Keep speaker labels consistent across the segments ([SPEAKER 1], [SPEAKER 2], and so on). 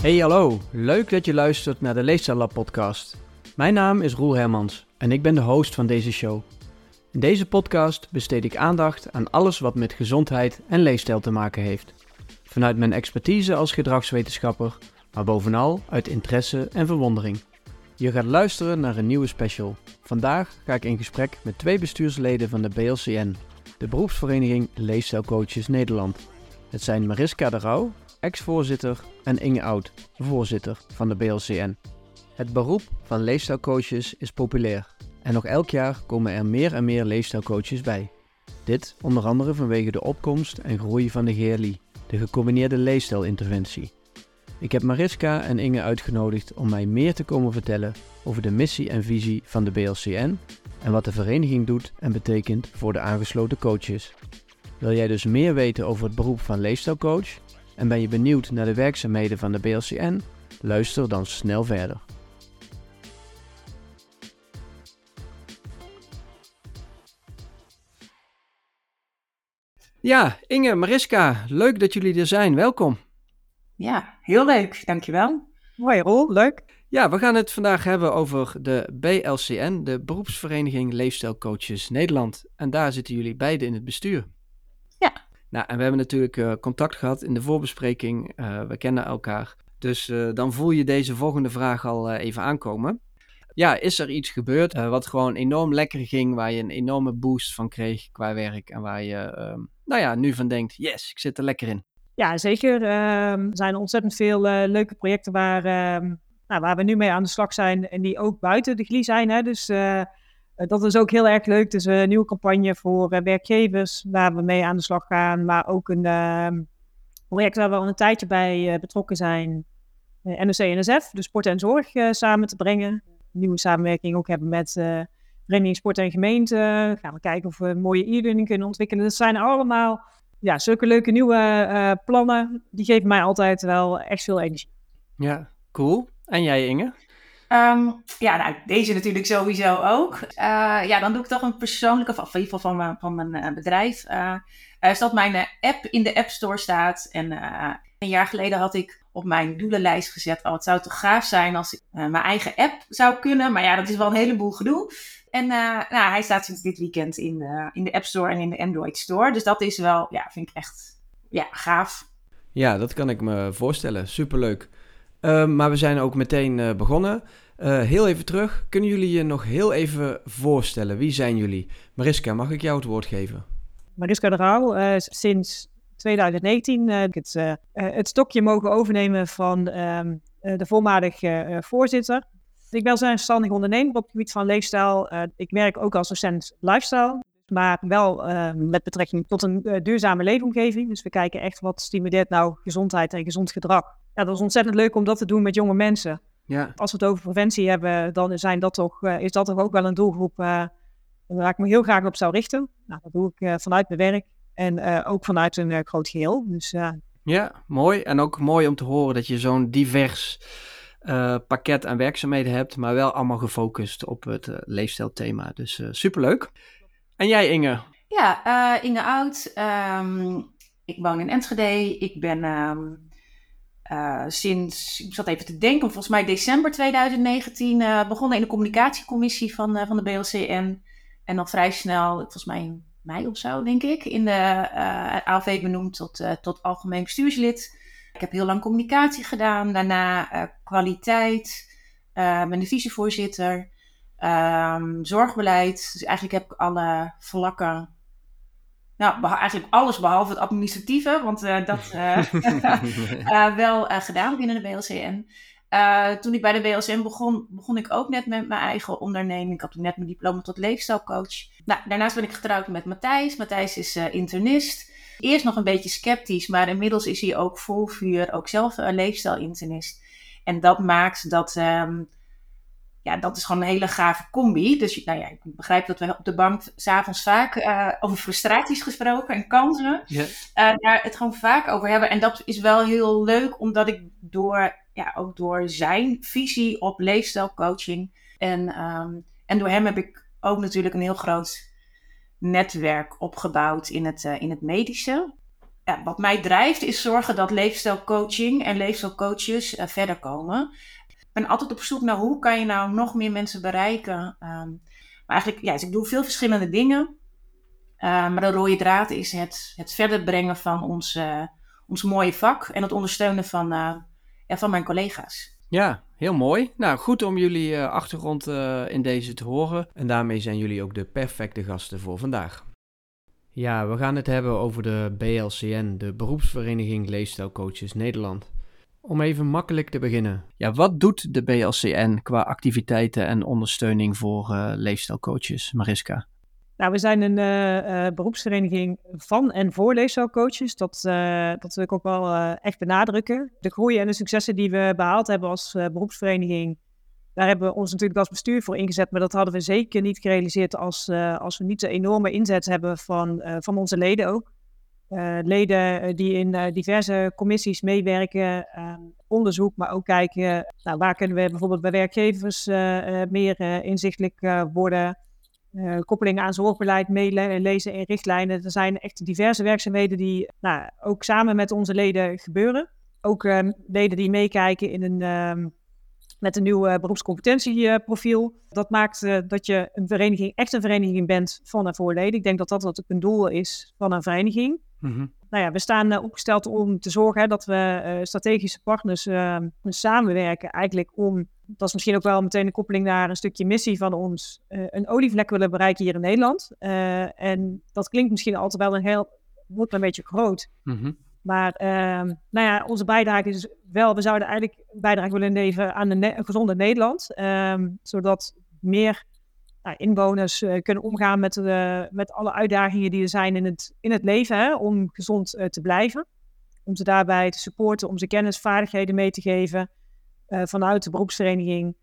[SPEAKER 1] Hey hallo, leuk dat je luistert naar de Leefstijllab podcast. Mijn naam is Roel Hermans en ik ben de host van deze show. In deze podcast besteed ik aandacht aan alles wat met gezondheid en leefstijl te maken heeft. Vanuit mijn expertise als gedragswetenschapper, maar bovenal uit interesse en verwondering. Je gaat luisteren naar een nieuwe special. Vandaag ga ik in gesprek met twee bestuursleden van de BLCN, de beroepsvereniging Leefstijlcoaches Nederland. Het zijn Mariska de Rauw, ex-voorzitter, en Inge Oud, voorzitter van de BLCN. Het beroep van leefstijlcoaches is populair en nog elk jaar komen er meer en meer leefstijlcoaches bij. Dit onder andere vanwege de opkomst en groei van de GLI, de gecombineerde leefstijlinterventie. Ik heb Mariska en Inge uitgenodigd om mij meer te komen vertellen over de missie en visie van de BLCN en wat de vereniging doet en betekent voor de aangesloten coaches. Wil jij dus meer weten over het beroep van leefstijlcoach en ben je benieuwd naar de werkzaamheden van de BLCN? Luister dan snel verder. Ja, Inge, Mariska, leuk dat jullie er zijn. Welkom.
[SPEAKER 2] Ja, heel leuk. Dankjewel.
[SPEAKER 3] Mooie rol, leuk.
[SPEAKER 1] Ja, we gaan het vandaag hebben over de BLCN, de Beroepsvereniging Leefstijlcoaches Nederland. En daar zitten jullie beiden in het bestuur. Nou, en we hebben natuurlijk uh, contact gehad in de voorbespreking. Uh, we kennen elkaar. Dus uh, dan voel je deze volgende vraag al even aankomen. Ja, is er iets gebeurd wat gewoon enorm lekker ging, waar je een enorme boost van kreeg qua werk en waar je, ehm, nou ja, nu van denkt, yes, ik zit er lekker in.
[SPEAKER 3] Ja, zeker. Ehm, er zijn ontzettend veel leuke projecten waar, ehm, nou, waar we nu mee aan de slag zijn en die ook buiten de GLI zijn. Hè? Dus eh, dat is ook heel erg leuk. Dus een nieuwe campagne voor eh, werkgevers waar we mee aan de slag gaan. Maar ook een ehm, project waar we al een tijdje bij eh, betrokken zijn. NOC-NSF, de sport en zorg samen te brengen. nieuwe samenwerking ook hebben met Vereniging Sport en Gemeente. Gaan we kijken of we een mooie e-learning kunnen ontwikkelen. Dat zijn allemaal ja, zulke leuke nieuwe plannen. Die geven mij altijd wel echt veel energie.
[SPEAKER 1] Ja, cool. En jij Inge?
[SPEAKER 2] Um, ja, nou, deze natuurlijk sowieso ook. Uh, ja, dan doe ik toch een persoonlijke, of in ieder geval van mijn, van mijn uh, bedrijf. Uh, is dat mijn app in de App Store staat. En een jaar geleden had ik op mijn doelenlijst gezet: Oh, het zou toch gaaf zijn als ik mijn eigen app zou kunnen. Maar ja, dat is wel een heleboel gedoe. En nou, hij staat sinds dit weekend in de, in de App Store en in de Android Store. Dus dat is wel, ja, vind ik echt ja, gaaf.
[SPEAKER 1] Ja, dat kan ik me voorstellen. Superleuk. Uh, maar we zijn ook meteen uh, begonnen. Uh, heel even terug. Kunnen jullie je nog heel even voorstellen? Wie zijn jullie? Mariska, mag ik jou het woord geven?
[SPEAKER 3] Mariska de Rauw, sinds 2019 het, het, stokje mogen overnemen van ehm, de voormalig voorzitter. Ik ben zelfstandig ondernemer op het gebied van leefstijl. ik werk ook als docent lifestyle maar wel met betrekking tot een duurzame leefomgeving. Dus we kijken echt wat stimuleert nou gezondheid en gezond gedrag ja, dat is ontzettend leuk om dat te doen met jonge mensen. Ja. Als we het over preventie hebben, dan zijn dat toch, uh, is dat toch ook wel een doelgroep uh, waar ik me heel graag op zou richten. Nou, dat doe ik uh, vanuit mijn werk en ook vanuit een groot geheel. Dus,
[SPEAKER 1] ja, mooi. En ook mooi om te horen dat je zo'n divers pakket aan werkzaamheden hebt, maar wel allemaal gefocust op het leefstijlthema. Dus superleuk. En jij Inge?
[SPEAKER 2] Ja, Inge Oud. Um, ik woon in Enschede. Ik ben... Um, uh, sinds, ik zat even te denken, volgens mij december 2019 uh, begonnen in de communicatiecommissie van, uh, van de BLCN. En dan vrij snel, volgens mij in mei of zo, denk ik, in de AV benoemd tot, tot algemeen bestuurslid. Ik heb heel lang communicatie gedaan, daarna kwaliteit, ben de vicevoorzitter, ehm, zorgbeleid. Dus eigenlijk heb ik alle vlakken nou, eigenlijk alles behalve het administratieve, want uh, dat uh, uh, wel gedaan binnen de BLCN. toen ik bij de BLCN begon, begon ik ook net met mijn eigen onderneming. Ik had net mijn diploma tot leefstijlcoach. Nou, daarnaast ben ik getrouwd met Matthijs. Matthijs is internist. Eerst nog een beetje sceptisch, maar inmiddels is hij ook vol vuur, ook zelf een leefstijlinternist. En dat maakt dat um, ja, dat is gewoon een hele gave combi. Dus nou ja, ik begrijp dat we op de bank s'avonds vaak uh, over frustraties gesproken en kansen yeah. uh, daar het gewoon vaak over hebben. En dat is wel heel leuk, omdat ik door, ja, ook door zijn visie op leefstijlcoaching en, um, en door hem heb ik ook natuurlijk een heel groot netwerk opgebouwd in het, uh, in het medische. ja, wat mij drijft is zorgen dat leefstijlcoaching en leefstijlcoaches verder komen. Ben altijd op zoek naar hoe kan je nou nog meer mensen bereiken. Um, maar eigenlijk, ja, dus ik doe veel verschillende dingen. Uh, maar de rode draad is het, het verder brengen van ons, uh, ons mooie vak en het ondersteunen van, ja, van mijn collega's.
[SPEAKER 1] Ja, heel mooi. Nou, goed om jullie achtergrond in deze te horen. En daarmee zijn jullie ook de perfecte gasten voor vandaag. Ja, we gaan het hebben over de BLCN, de Beroepsvereniging Leefstijlcoaches Nederland. Om even makkelijk te beginnen. Ja, wat doet de BLCN qua activiteiten en ondersteuning voor uh, leefstijlcoaches, Mariska?
[SPEAKER 3] Nou, we zijn een uh, uh, beroepsvereniging van en voor leefstijlcoaches. Dat, dat wil ik ook wel echt benadrukken. De groei en de successen die we behaald hebben als beroepsvereniging daar hebben we ons natuurlijk als bestuur voor ingezet, maar dat hadden we zeker niet gerealiseerd als, uh, als we niet de enorme inzet hebben van, uh, van onze leden ook. Uh, leden die in diverse commissies meewerken, onderzoek, maar ook kijken nou, waar kunnen we bijvoorbeeld bij werkgevers meer inzichtelijk worden. koppelingen aan zorgbeleid meelezen in richtlijnen. Er zijn echt diverse werkzaamheden die nou, ook samen met onze leden gebeuren. Ook leden die meekijken in een ehm, met een nieuw beroepscompetentieprofiel. Dat maakt dat je een vereniging, echt een vereniging bent van en voor. Ik denk dat dat wat een doel is van een vereniging. Mm Nou ja, we staan uh, opgesteld om te zorgen hè, dat we uh, strategische partners ehm, samenwerken. Eigenlijk om, dat is misschien ook wel meteen een koppeling naar een stukje missie van ons, een olievlek willen bereiken hier in Nederland. en dat klinkt misschien altijd wel een heel, wordt een beetje groot. Mm maar ehm, nou ja, onze bijdrage is wel, we zouden eigenlijk bijdrage willen leveren aan een, gezonde Nederland. Ehm, zodat meer nou, inwoners uh, kunnen omgaan met, uh, met alle uitdagingen die er zijn in het, in het leven om gezond uh, te blijven. Om ze daarbij te supporten, om ze kennis, vaardigheden mee te geven vanuit de beroepsvereniging.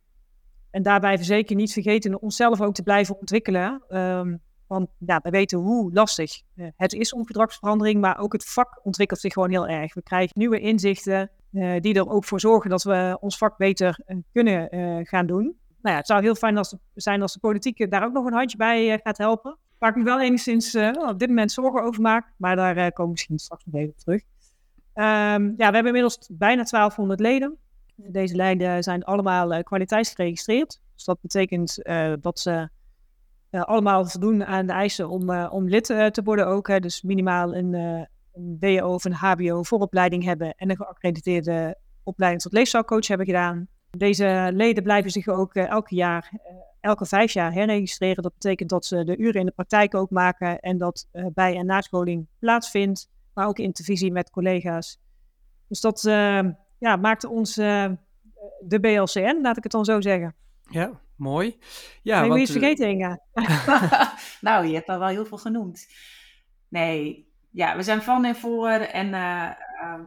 [SPEAKER 3] En daarbij zeker niet vergeten onszelf ook te blijven ontwikkelen. Um, want ja, we weten hoe lastig het is om gedragsverandering, maar ook het vak ontwikkelt zich gewoon heel erg. We krijgen nieuwe inzichten die er ook voor zorgen dat we ons vak beter kunnen gaan doen. Nou ja, het zou heel fijn als, zijn als de politiek daar ook nog een handje bij gaat helpen. Waar ik me wel enigszins op dit moment zorgen over maak, maar daar komen we misschien straks nog even op terug. Um, ja, we hebben inmiddels bijna 1200 leden. Deze leden zijn allemaal kwaliteitsgeregistreerd. Dus dat betekent dat ze allemaal voldoen aan de eisen om, om lid te worden ook. Hè. Dus minimaal een, een WO of een HBO vooropleiding hebben en een geaccrediteerde opleiding tot leefstijlcoach hebben gedaan. Deze leden blijven zich ook elke jaar, elke vijf jaar herregistreren. Dat betekent dat ze de uren in de praktijk ook maken en dat bij- en nascholing plaatsvindt, maar ook intervisie met collega's. Dus dat ja, maakt ons de BLCN, laat ik het dan zo zeggen.
[SPEAKER 1] Ja, mooi. Ja,
[SPEAKER 3] nee, want, je vergeten, Inga.
[SPEAKER 2] nou, je hebt al wel heel veel genoemd. Nee, ja, we zijn van en voor en, uh, uh,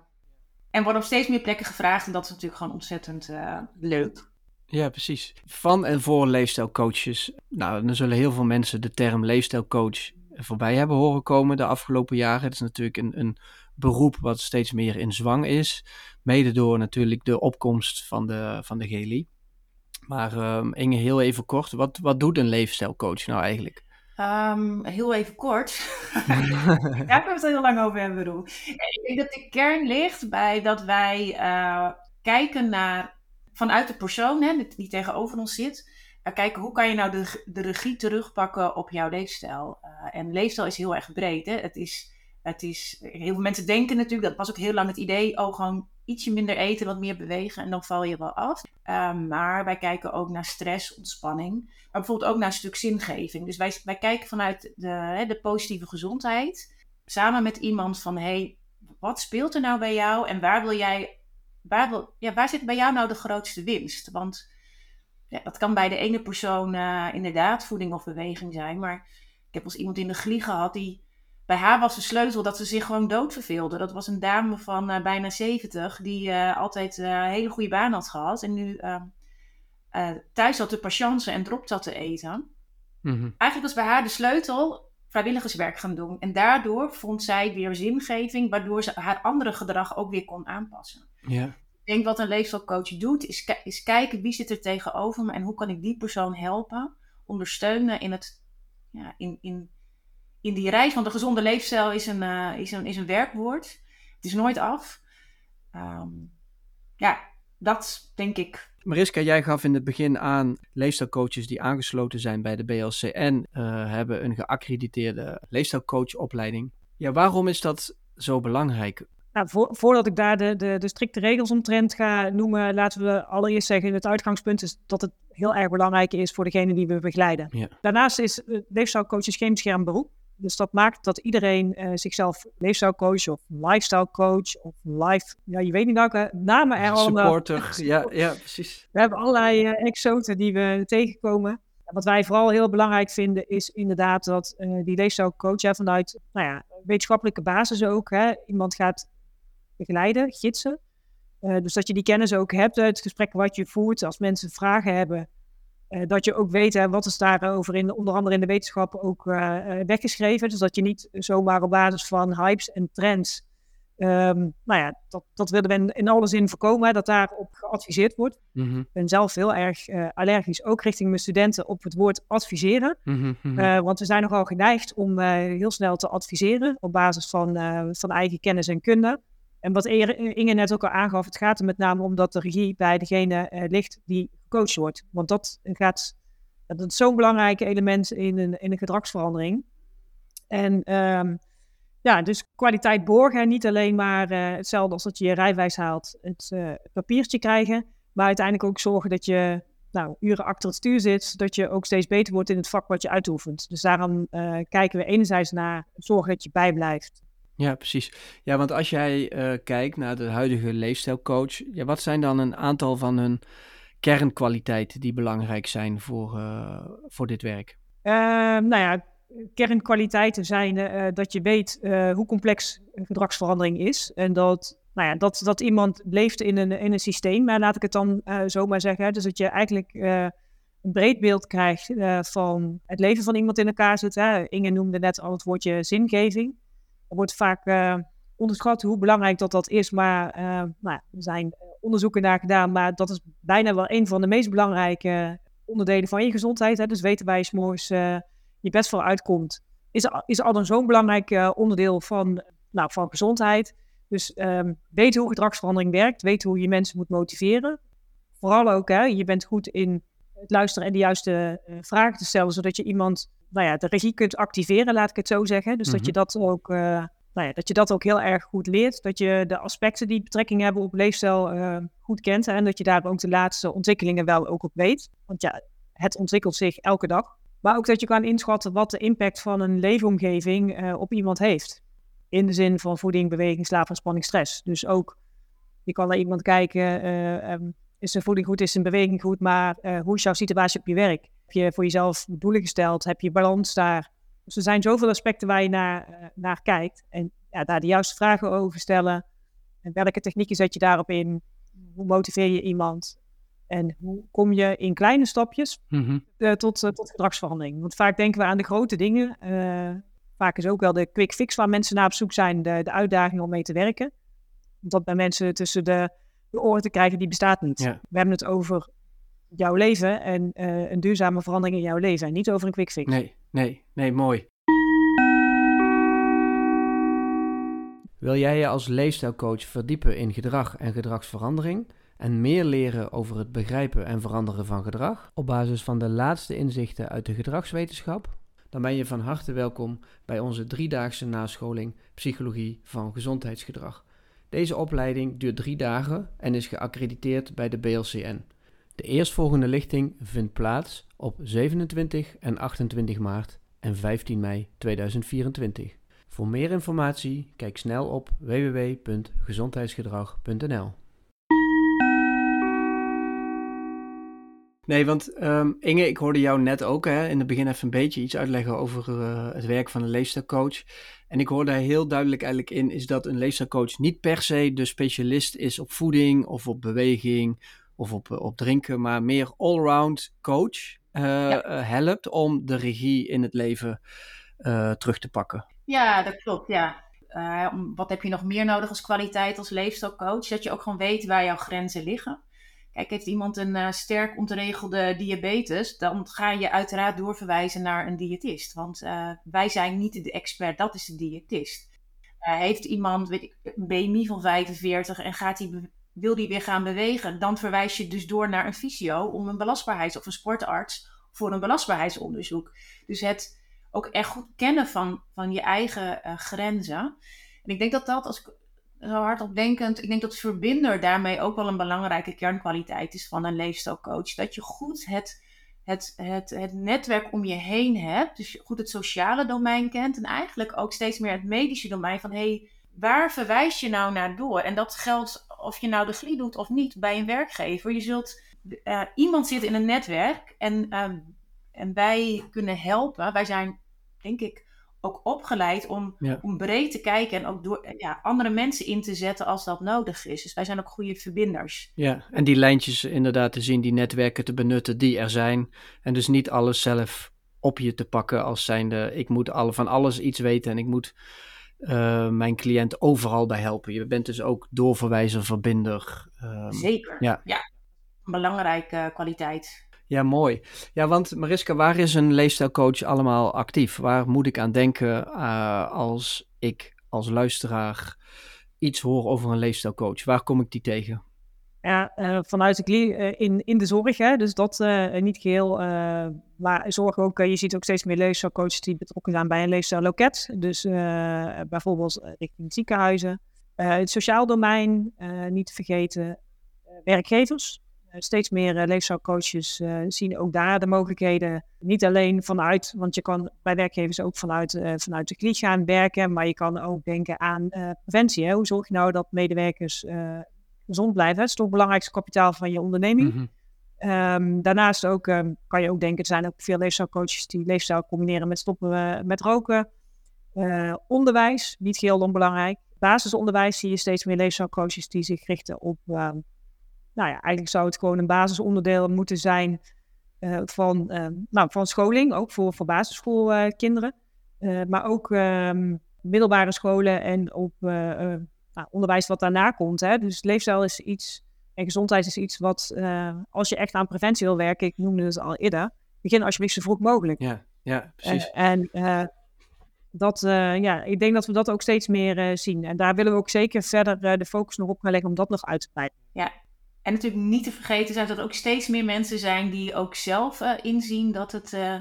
[SPEAKER 2] en worden op steeds meer plekken gevraagd. En dat is natuurlijk gewoon ontzettend uh, leuk.
[SPEAKER 1] Ja, precies. Van en voor leefstijlcoaches. Nou, dan zullen heel veel mensen de term leefstijlcoach voorbij hebben horen komen de afgelopen jaren. Het is natuurlijk een, een beroep wat steeds meer in zwang is. Mede door natuurlijk de opkomst van de, van de GLI. Maar um, Inge, heel even kort, wat, wat doet een leefstijlcoach nou eigenlijk?
[SPEAKER 2] Um, heel even kort. Daar kunnen we het heel lang over hebben, Roel. Ik denk dat de kern ligt bij dat wij uh, kijken naar, vanuit de persoon hè, die tegenover ons zit, uh, kijken hoe kan je nou de, de regie terugpakken op jouw leefstijl. Uh, en leefstijl is heel erg breed. Hè? Het is, het is, heel veel mensen denken natuurlijk, dat was ook heel lang het idee, oh gewoon ietsje minder eten, wat meer bewegen en dan val je wel af. Um, maar wij kijken ook naar stress, ontspanning, maar bijvoorbeeld ook naar een stuk zingeving. Dus wij, wij kijken vanuit de, de positieve gezondheid samen met iemand van hey, wat speelt er nou bij jou en waar wil jij, waar, wil, ja, waar zit bij jou nou de grootste winst? Want ja, dat kan bij de ene persoon uh, inderdaad voeding of beweging zijn, maar ik heb als iemand in de glie gehad die bij haar was de sleutel dat ze zich gewoon doodverveelde. Dat was een dame van uh, bijna 70 die uh, altijd uh, een hele goede baan had gehad. En nu ehm, thuis had de patiënten en drop zat te eten. Mm-hmm. Eigenlijk was bij haar de sleutel vrijwilligerswerk gaan doen. En daardoor vond zij weer zingeving, waardoor ze haar andere gedrag ook weer kon aanpassen. Ik denk wat een leefstijlcoach doet, is, is kijken wie zit er tegenover me en hoe kan ik die persoon helpen, ondersteunen in het, ja, in, in in die reis van de gezonde leefstijl is een, uh, is een, is een werkwoord. Het is nooit af. Um, ja, dat denk ik.
[SPEAKER 1] Mariska, jij gaf in het begin aan leefstijlcoaches die aangesloten zijn bij de BLCN uh, hebben een geaccrediteerde leefstijlcoachopleiding. Ja, waarom is dat zo belangrijk?
[SPEAKER 3] Nou, voordat ik daar de, de, de, strikte regels omtrent ga noemen, laten we allereerst zeggen: het uitgangspunt is dat het heel erg belangrijk is voor degene die we begeleiden. Ja. Daarnaast is uh, leefstijlcoach geen beschermd beroep. Dus dat maakt dat iedereen uh, zichzelf leefstijlcoach of lifestyle coach of life, ja, je weet niet welke namen er allemaal.
[SPEAKER 1] Supporter, ja, ja, precies.
[SPEAKER 3] We hebben allerlei uh, exoten die we tegenkomen. Wat wij vooral heel belangrijk vinden is inderdaad dat uh, die leefstijlcoach ja, vanuit nou ja, wetenschappelijke basis ook hè, iemand gaat begeleiden, gidsen. dus dat je die kennis ook hebt uit het gesprek wat je voert. Als mensen vragen hebben, uh, dat je ook weet hè, wat is daarover in, onder andere in de wetenschap ook uh, weggeschreven. Dus dat je niet zomaar op basis van hypes en trends. Um, nou ja, dat, dat willen we in, in alle zin voorkomen, dat daarop geadviseerd wordt. Mm -hmm. Ik ben zelf heel erg allergisch, ook richting mijn studenten, op het woord adviseren. Mm -hmm. want we zijn nogal geneigd om heel snel te adviseren op basis van, van eigen kennis en kunde. En wat Inge net ook al aangaf, het gaat er met name om dat de regie bij degene ligt die gecoacht wordt. Want dat, gaat, dat is zo'n belangrijk element in een, in een gedragsverandering. En um, ja, dus kwaliteit borgen. Niet alleen maar uh, hetzelfde als dat je je rijwijs haalt, het uh, papiertje krijgen. Maar uiteindelijk ook zorgen dat je nou, uren achter het stuur zit. Dat je ook steeds beter wordt in het vak wat je uitoefent. Dus daarom uh, kijken we enerzijds naar zorgen dat je bijblijft.
[SPEAKER 1] Ja, precies. Ja, want als jij kijkt naar de huidige leefstijlcoach, ja, wat zijn dan een aantal van hun kernkwaliteiten die belangrijk zijn voor, uh, voor dit werk?
[SPEAKER 3] Uh, nou ja, kernkwaliteiten zijn uh, dat je weet uh, hoe complex gedragsverandering is. En dat, nou ja, dat, dat iemand leeft in een, in een systeem, maar laat ik het dan zo maar zeggen. Dus dat je eigenlijk een breed beeld krijgt van het leven van iemand in elkaar zit. Hè. Inge noemde net al het woordje zingeving. Er wordt vaak onderschat hoe belangrijk dat dat is, maar nou, er zijn onderzoeken naar gedaan, maar dat is bijna wel een van de meest belangrijke onderdelen van je gezondheid. Hè? Dus weten waar je s'morgens uh, je best voor uitkomt, is, is al een zo'n belangrijk uh, onderdeel van, nou, van gezondheid. Dus um, weten hoe gedragsverandering werkt, weten hoe je mensen moet motiveren. Vooral ook, hè, je bent goed in het luisteren en de juiste uh, vragen te stellen, zodat je iemand, nou ja, de regie kunt activeren, laat ik het zo zeggen. Dus mm -hmm. dat je dat ook nou ja, dat je dat ook heel erg goed leert. Dat je de aspecten die betrekking hebben op leefstijl uh, goed kent. En dat je daar ook de laatste ontwikkelingen wel ook op weet. Want ja, het ontwikkelt zich elke dag. Maar ook dat je kan inschatten wat de impact van een leefomgeving uh, op iemand heeft. In de zin van voeding, beweging, slaap en spanning, stress. Dus ook, je kan naar iemand kijken, uh, um, is zijn voeding goed, is zijn beweging goed, maar hoe is jouw situatie op je werk? Heb je voor jezelf doelen gesteld? Heb je balans daar? Dus er zijn zoveel aspecten waar je naar, uh, naar kijkt. En ja, daar de juiste vragen over stellen. En welke technieken zet je daarop in? Hoe motiveer je iemand? En hoe kom je in kleine stapjes mm -hmm. uh, tot, uh, tot gedragsverandering? Want vaak denken we aan de grote dingen. vaak is ook wel de quick fix waar mensen naar op zoek zijn, de, de uitdaging om mee te werken. Dat bij mensen tussen de, de oren te krijgen, die bestaat niet. Ja. We hebben het over jouw leven en een duurzame verandering in jouw leven. En niet over een quick fix.
[SPEAKER 1] Nee, nee, nee, mooi. Wil jij je als leefstijlcoach verdiepen in gedrag en gedragsverandering en meer leren over het begrijpen en veranderen van gedrag op basis van de laatste inzichten uit de gedragswetenschap? Dan ben je van harte welkom bij onze driedaagse nascholing Psychologie van Gezondheidsgedrag. Deze opleiding duurt drie dagen en is geaccrediteerd bij de BLCN. De eerstvolgende lichting vindt plaats op 27 en 28 maart en 15 mei 2024. Voor meer informatie kijk snel op www.gezondheidsgedrag.nl. Nee, want um, Inge, ik hoorde jou net ook hè, in het begin even een beetje iets uitleggen over uh, het werk van een leefstijlcoach. En ik hoorde heel duidelijk eigenlijk in, is dat een leefstijlcoach niet per se de specialist is op voeding of op beweging of op, op drinken, maar meer allround coach ja. helpt om de regie in het leven uh, terug te pakken.
[SPEAKER 2] Ja, dat klopt, ja. Wat heb je nog meer nodig als kwaliteit als leefstijlcoach? Dat je ook gewoon weet waar jouw grenzen liggen. Kijk, heeft iemand een uh, sterk ontregelde diabetes, dan ga je uiteraard doorverwijzen naar een diëtist. Want uh, wij zijn niet de expert, dat is de diëtist. Uh, heeft iemand weet ik, een BMI van 45 en gaat die, wil die weer gaan bewegen, dan verwijs je dus door naar een fysio om een belastbaarheids- of een sportarts voor een belastbaarheidsonderzoek. Dus het ook echt goed kennen van, van je eigen grenzen. En ik denk dat dat, als ik zo hardop denkend, ik denk dat verbinder daarmee ook wel een belangrijke kernkwaliteit is van een leefstijlcoach. Dat je goed het, het, het, het netwerk om je heen hebt, dus goed het sociale domein kent en eigenlijk ook steeds meer het medische domein van hey, waar verwijs je nou naar door? En dat geldt of je nou de glie doet of niet bij een werkgever. Je zult, uh, iemand zit in een netwerk en, uh, en wij kunnen helpen. Wij zijn, denk ik, ook opgeleid om, om breed te kijken en ook door ja, andere mensen in te zetten als dat nodig is. Dus wij zijn ook goede verbinders.
[SPEAKER 1] Ja, en die lijntjes inderdaad te zien, die netwerken te benutten die er zijn. En dus niet alles zelf op je te pakken als zijnde, ik moet alle, van alles iets weten en ik moet uh, mijn cliënt overal bij helpen. Je bent dus ook doorverwijzer, verbinder.
[SPEAKER 2] Um, Zeker, ja. ja. Belangrijke kwaliteit.
[SPEAKER 1] Ja, mooi. Ja, want Mariska, waar is een leefstijlcoach allemaal actief? Waar moet ik aan denken uh, als ik als luisteraar iets hoor over een leefstijlcoach? Waar kom ik die tegen?
[SPEAKER 3] Ja, uh, vanuit de uh, in, in de zorg, hè, dus dat niet geheel. maar zorg ook, je ziet ook steeds meer leefstijlcoaches die betrokken zijn bij een leefstijlloket. Dus bijvoorbeeld richting ziekenhuizen. het sociaal domein, niet te vergeten, werkgevers. Eh, steeds meer leefstijlcoaches zien ook daar de mogelijkheden. Niet alleen vanuit, want je kan bij werkgevers ook vanuit, vanuit de kliek gaan werken, maar je kan ook denken aan preventie. Hè? Hoe zorg je nou dat medewerkers gezond blijven? Dat is toch het belangrijkste kapitaal van je onderneming. Mm -hmm. daarnaast ook, um, kan je ook denken, er zijn ook veel leefstijlcoaches die leefstijl combineren met stoppen met roken. onderwijs, niet geheel onbelangrijk. Basisonderwijs zie je steeds meer leefstijlcoaches die zich richten op ehm, nou ja, eigenlijk zou het gewoon een basisonderdeel moeten zijn uh, van, nou, van scholing, ook voor, voor basisschoolkinderen. Maar ook ehm, middelbare scholen en op nou, onderwijs wat daarna komt. Hè. Dus leefstijl is iets en gezondheid is iets wat, als je echt aan preventie wil werken, ik noemde het al eerder, begin alsjeblieft zo vroeg mogelijk.
[SPEAKER 1] Ja, ja precies.
[SPEAKER 3] en dat, ja, ik denk dat we dat ook steeds meer zien. En daar willen we ook zeker verder de focus nog op gaan leggen om dat nog uit te breiden.
[SPEAKER 2] Ja, en natuurlijk niet te vergeten zijn dat er ook steeds meer mensen zijn die ook zelf uh, inzien dat het uh,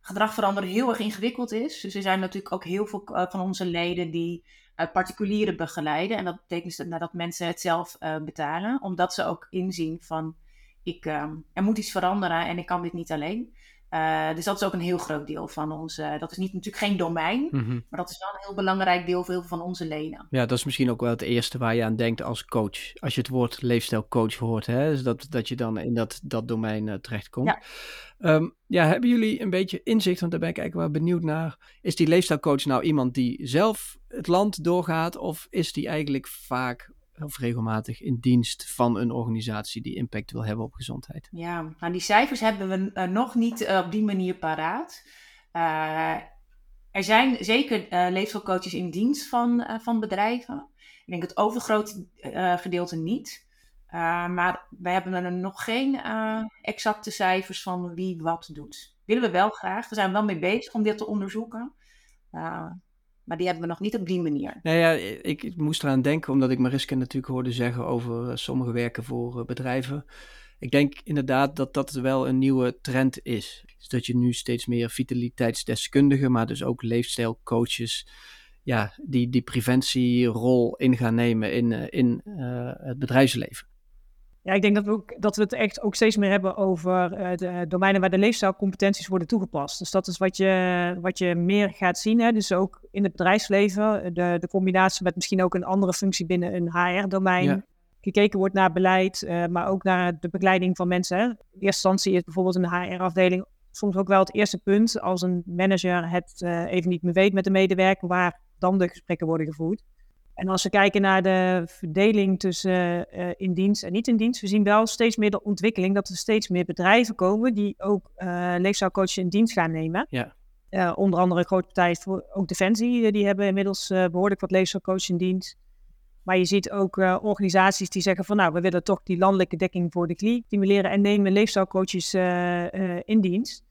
[SPEAKER 2] gedrag veranderen heel erg ingewikkeld is. Dus er zijn natuurlijk ook heel veel uh, van onze leden die particulieren begeleiden. En dat betekent dus dat mensen het zelf betalen, omdat ze ook inzien van ik, er moet iets veranderen en ik kan dit niet alleen. Uh, dus dat is ook een heel groot deel van onze. Dat is niet, natuurlijk geen domein, mm -hmm. maar dat is wel een heel belangrijk deel veel van onze lenen.
[SPEAKER 1] Ja, dat is misschien ook wel het eerste waar je aan denkt als coach. Als je het woord leefstijlcoach hoort, hè? Dus dat, dat je dan in dat, dat domein uh, terechtkomt. Ja. Um, ja, hebben jullie een beetje inzicht? Want daar ben ik eigenlijk wel benieuwd naar. Is die leefstijlcoach nou iemand die zelf het land doorgaat? Of is die eigenlijk vaak of regelmatig in dienst van een organisatie die impact wil hebben op gezondheid.
[SPEAKER 2] Ja, nou die cijfers hebben we uh, nog niet uh, op die manier paraat. Uh, er zijn zeker leefstijlcoaches in dienst van, van bedrijven. Ik denk het overgrote gedeelte niet. maar wij hebben er nog geen exacte cijfers van wie wat doet. Willen we wel graag. We zijn wel mee bezig om dit te onderzoeken. Maar die hebben we nog niet op die manier.
[SPEAKER 1] Nou ja, ik, ik moest eraan denken omdat ik Mariska natuurlijk hoorde zeggen over uh, sommige werken voor uh, bedrijven. Ik denk inderdaad dat dat wel een nieuwe trend is. Dus dat je nu steeds meer vitaliteitsdeskundigen, maar dus ook leefstijlcoaches, ja, die die preventierol in gaan nemen in, uh, in het bedrijfsleven.
[SPEAKER 3] Ja, ik denk dat we, ook, dat we het echt ook steeds meer hebben over uh, de domeinen waar de leefstijlcompetenties worden toegepast. Dus dat is wat je, wat je meer gaat zien. Hè? Dus ook in het bedrijfsleven, de, de combinatie met misschien ook een andere functie binnen een HR-domein. Gekeken wordt naar beleid, uh, maar ook naar de begeleiding van mensen. Hè? In eerste instantie is bijvoorbeeld een HR-afdeling soms ook wel het eerste punt als een manager het uh, even niet meer weet met de medewerker, waar dan de gesprekken worden gevoerd. En als we kijken naar de verdeling tussen uh, in dienst en niet in dienst, we zien wel steeds meer de ontwikkeling dat er steeds meer bedrijven komen die ook uh, leefstijlcoaches in dienst gaan nemen. Ja. Uh, onder andere grote partij, ook Defensie, die hebben inmiddels behoorlijk wat leefstijlcoaches in dienst. Maar je ziet ook organisaties die zeggen van nou, we willen toch die landelijke dekking voor de klie stimuleren en nemen leefstijlcoaches in dienst.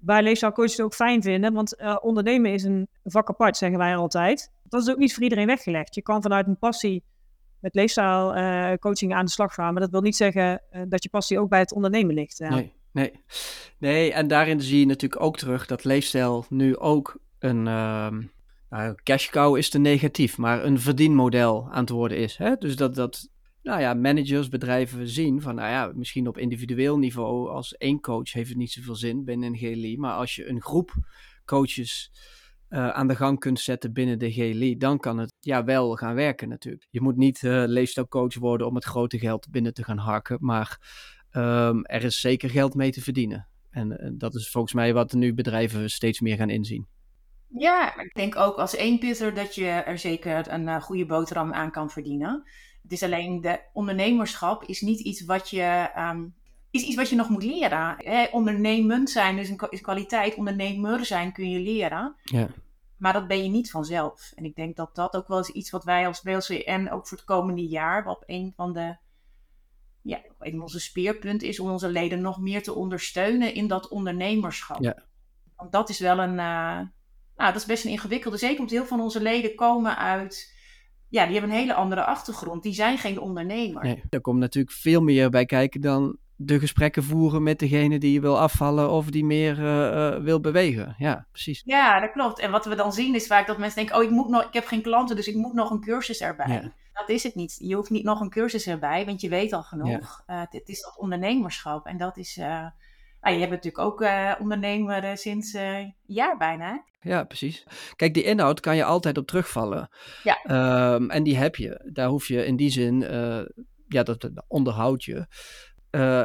[SPEAKER 3] Waar leefstijlcoaches het ook fijn vinden, want ondernemen is een vak apart, zeggen wij altijd. Dat is ook niet voor iedereen weggelegd. Je kan vanuit een passie met leefstijlcoaching aan de slag gaan, maar dat wil niet zeggen dat je passie ook bij het ondernemen ligt.
[SPEAKER 1] Nee, nee. Nee, en daarin zie je natuurlijk ook terug dat leefstijl nu ook een ehm, nou, cash is te negatief, maar een verdienmodel aan het worden is. Hè? Dus dat, dat nou ja, managers, bedrijven zien van, nou ja, misschien op individueel niveau als één coach heeft het niet zoveel zin binnen een GLI, maar als je een groep coaches uh, aan de gang kunt zetten binnen de GLI, dan kan het ja wel gaan werken natuurlijk. Je moet niet uh, leefstijlcoach worden om het grote geld binnen te gaan harken, maar um, er is zeker geld mee te verdienen. En uh, dat is volgens mij wat nu bedrijven steeds meer gaan inzien.
[SPEAKER 2] Ja, ik denk ook als één pitter dat je er zeker een goede boterham aan kan verdienen. Het is alleen de ondernemerschap is niet iets wat je, um, is iets wat je nog moet leren. Hè? Ondernemend zijn dus een, is kwaliteit. Ondernemer zijn kun je leren. Ja. Maar dat ben je niet vanzelf. En ik denk dat dat ook wel eens iets wat wij als BLCN ook voor het komende jaar, wat een van de ja, een van onze speerpunten is om onze leden nog meer te ondersteunen in dat ondernemerschap. Ja. Want dat is wel een, uh, nou, dat is best een ingewikkelde. Zeker omdat heel veel van onze leden komen uit. Ja, die hebben een hele andere achtergrond. Die zijn geen ondernemer.
[SPEAKER 1] Nee, daar komt natuurlijk veel meer bij kijken dan de gesprekken voeren met degene die je wil afvallen of die meer uh, uh, wil bewegen. Ja, precies.
[SPEAKER 2] Ja, dat klopt. En wat we dan zien is vaak dat mensen denken: Oh, ik, moet nog, ik heb geen klanten, dus ik moet nog een cursus erbij. Ja. Dat is het niet. Je hoeft niet nog een cursus erbij, want je weet al genoeg. Ja. Uh, het is dat ondernemerschap. En dat is Ah, je hebt natuurlijk ook uh, ondernemer uh, sinds uh, een jaar bijna.
[SPEAKER 1] Ja, precies. Kijk, die inhoud kan je altijd op terugvallen. Ja. Um, en die heb je. Daar hoef je in die zin, ja, dat onderhoud je.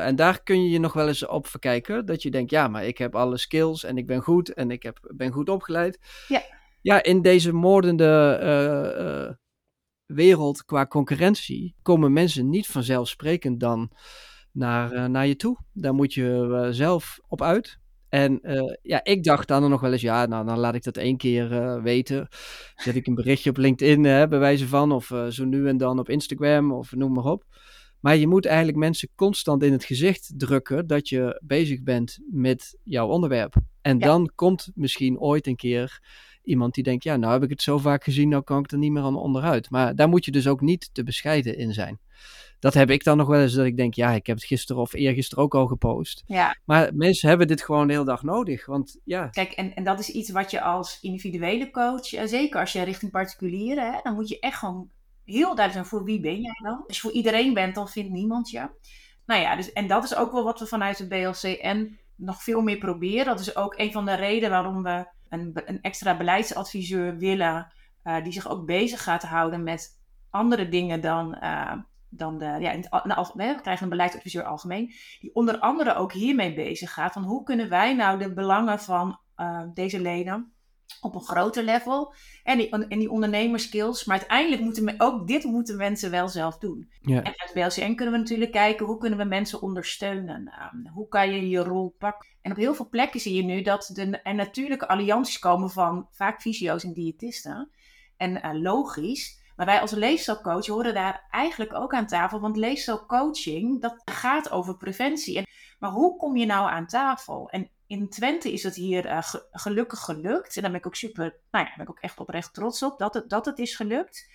[SPEAKER 1] En daar kun je je nog wel eens op verkijken. Dat je denkt, ja, maar ik heb alle skills en ik ben goed en ik heb, ben goed opgeleid. Ja. Ja, in deze moordende wereld qua concurrentie komen mensen niet vanzelfsprekend dan naar, naar je toe. Daar moet je zelf op uit. En uh, ja, ik dacht dan nog wel eens, ja, nou dan laat ik dat één keer weten. Zet ik een berichtje op LinkedIn, hè, bij wijze van, of zo nu en dan op Instagram, of noem maar op. Maar je moet eigenlijk mensen constant in het gezicht drukken dat je bezig bent met jouw onderwerp. En ja. dan komt misschien ooit een keer iemand die denkt, ja, nou heb ik het zo vaak gezien, nou kan ik er niet meer aan onderuit. Maar daar moet je dus ook niet te bescheiden in zijn dat heb ik dan nog wel eens dat ik denk, ja, ik heb het gisteren of eergisteren ook al gepost. Ja. Maar mensen hebben dit gewoon de hele dag nodig. Want ja.
[SPEAKER 2] Kijk, en, en dat is iets wat je als individuele coach, zeker als je richting particulieren, hè, dan moet je echt gewoon heel duidelijk zijn voor wie ben jij dan. Als je voor iedereen bent, dan vindt niemand je. Nou ja, dus, en dat is ook wel wat we vanuit de BLCN nog veel meer proberen. Dat is ook een van de redenen waarom we een, een extra beleidsadviseur willen, uh, die zich ook bezig gaat houden met andere dingen dan uh, dan de, ja, in het, we krijgen een beleidsadviseur algemeen, die onder andere ook hiermee bezig gaat. Van hoe kunnen wij nou de belangen van uh, deze leden op een groter level en die, en die ondernemerskills, maar uiteindelijk moeten we ook dit moeten mensen wel zelf doen. Ja. En uit BLCN kunnen we natuurlijk kijken hoe kunnen we mensen ondersteunen, uh, hoe kan je je rol pakken. En op heel veel plekken zie je nu dat de, er natuurlijke allianties komen van vaak fysio's en diëtisten. En uh, logisch, maar wij als leefstijlcoach horen daar eigenlijk ook aan tafel. Want leefstijlcoaching, dat gaat over preventie. En, maar hoe kom je nou aan tafel? En in Twente is het hier uh, gelukkig gelukt. En daar ben ik ook super, nou ja, ben ik ook echt oprecht trots op dat het, dat het is gelukt.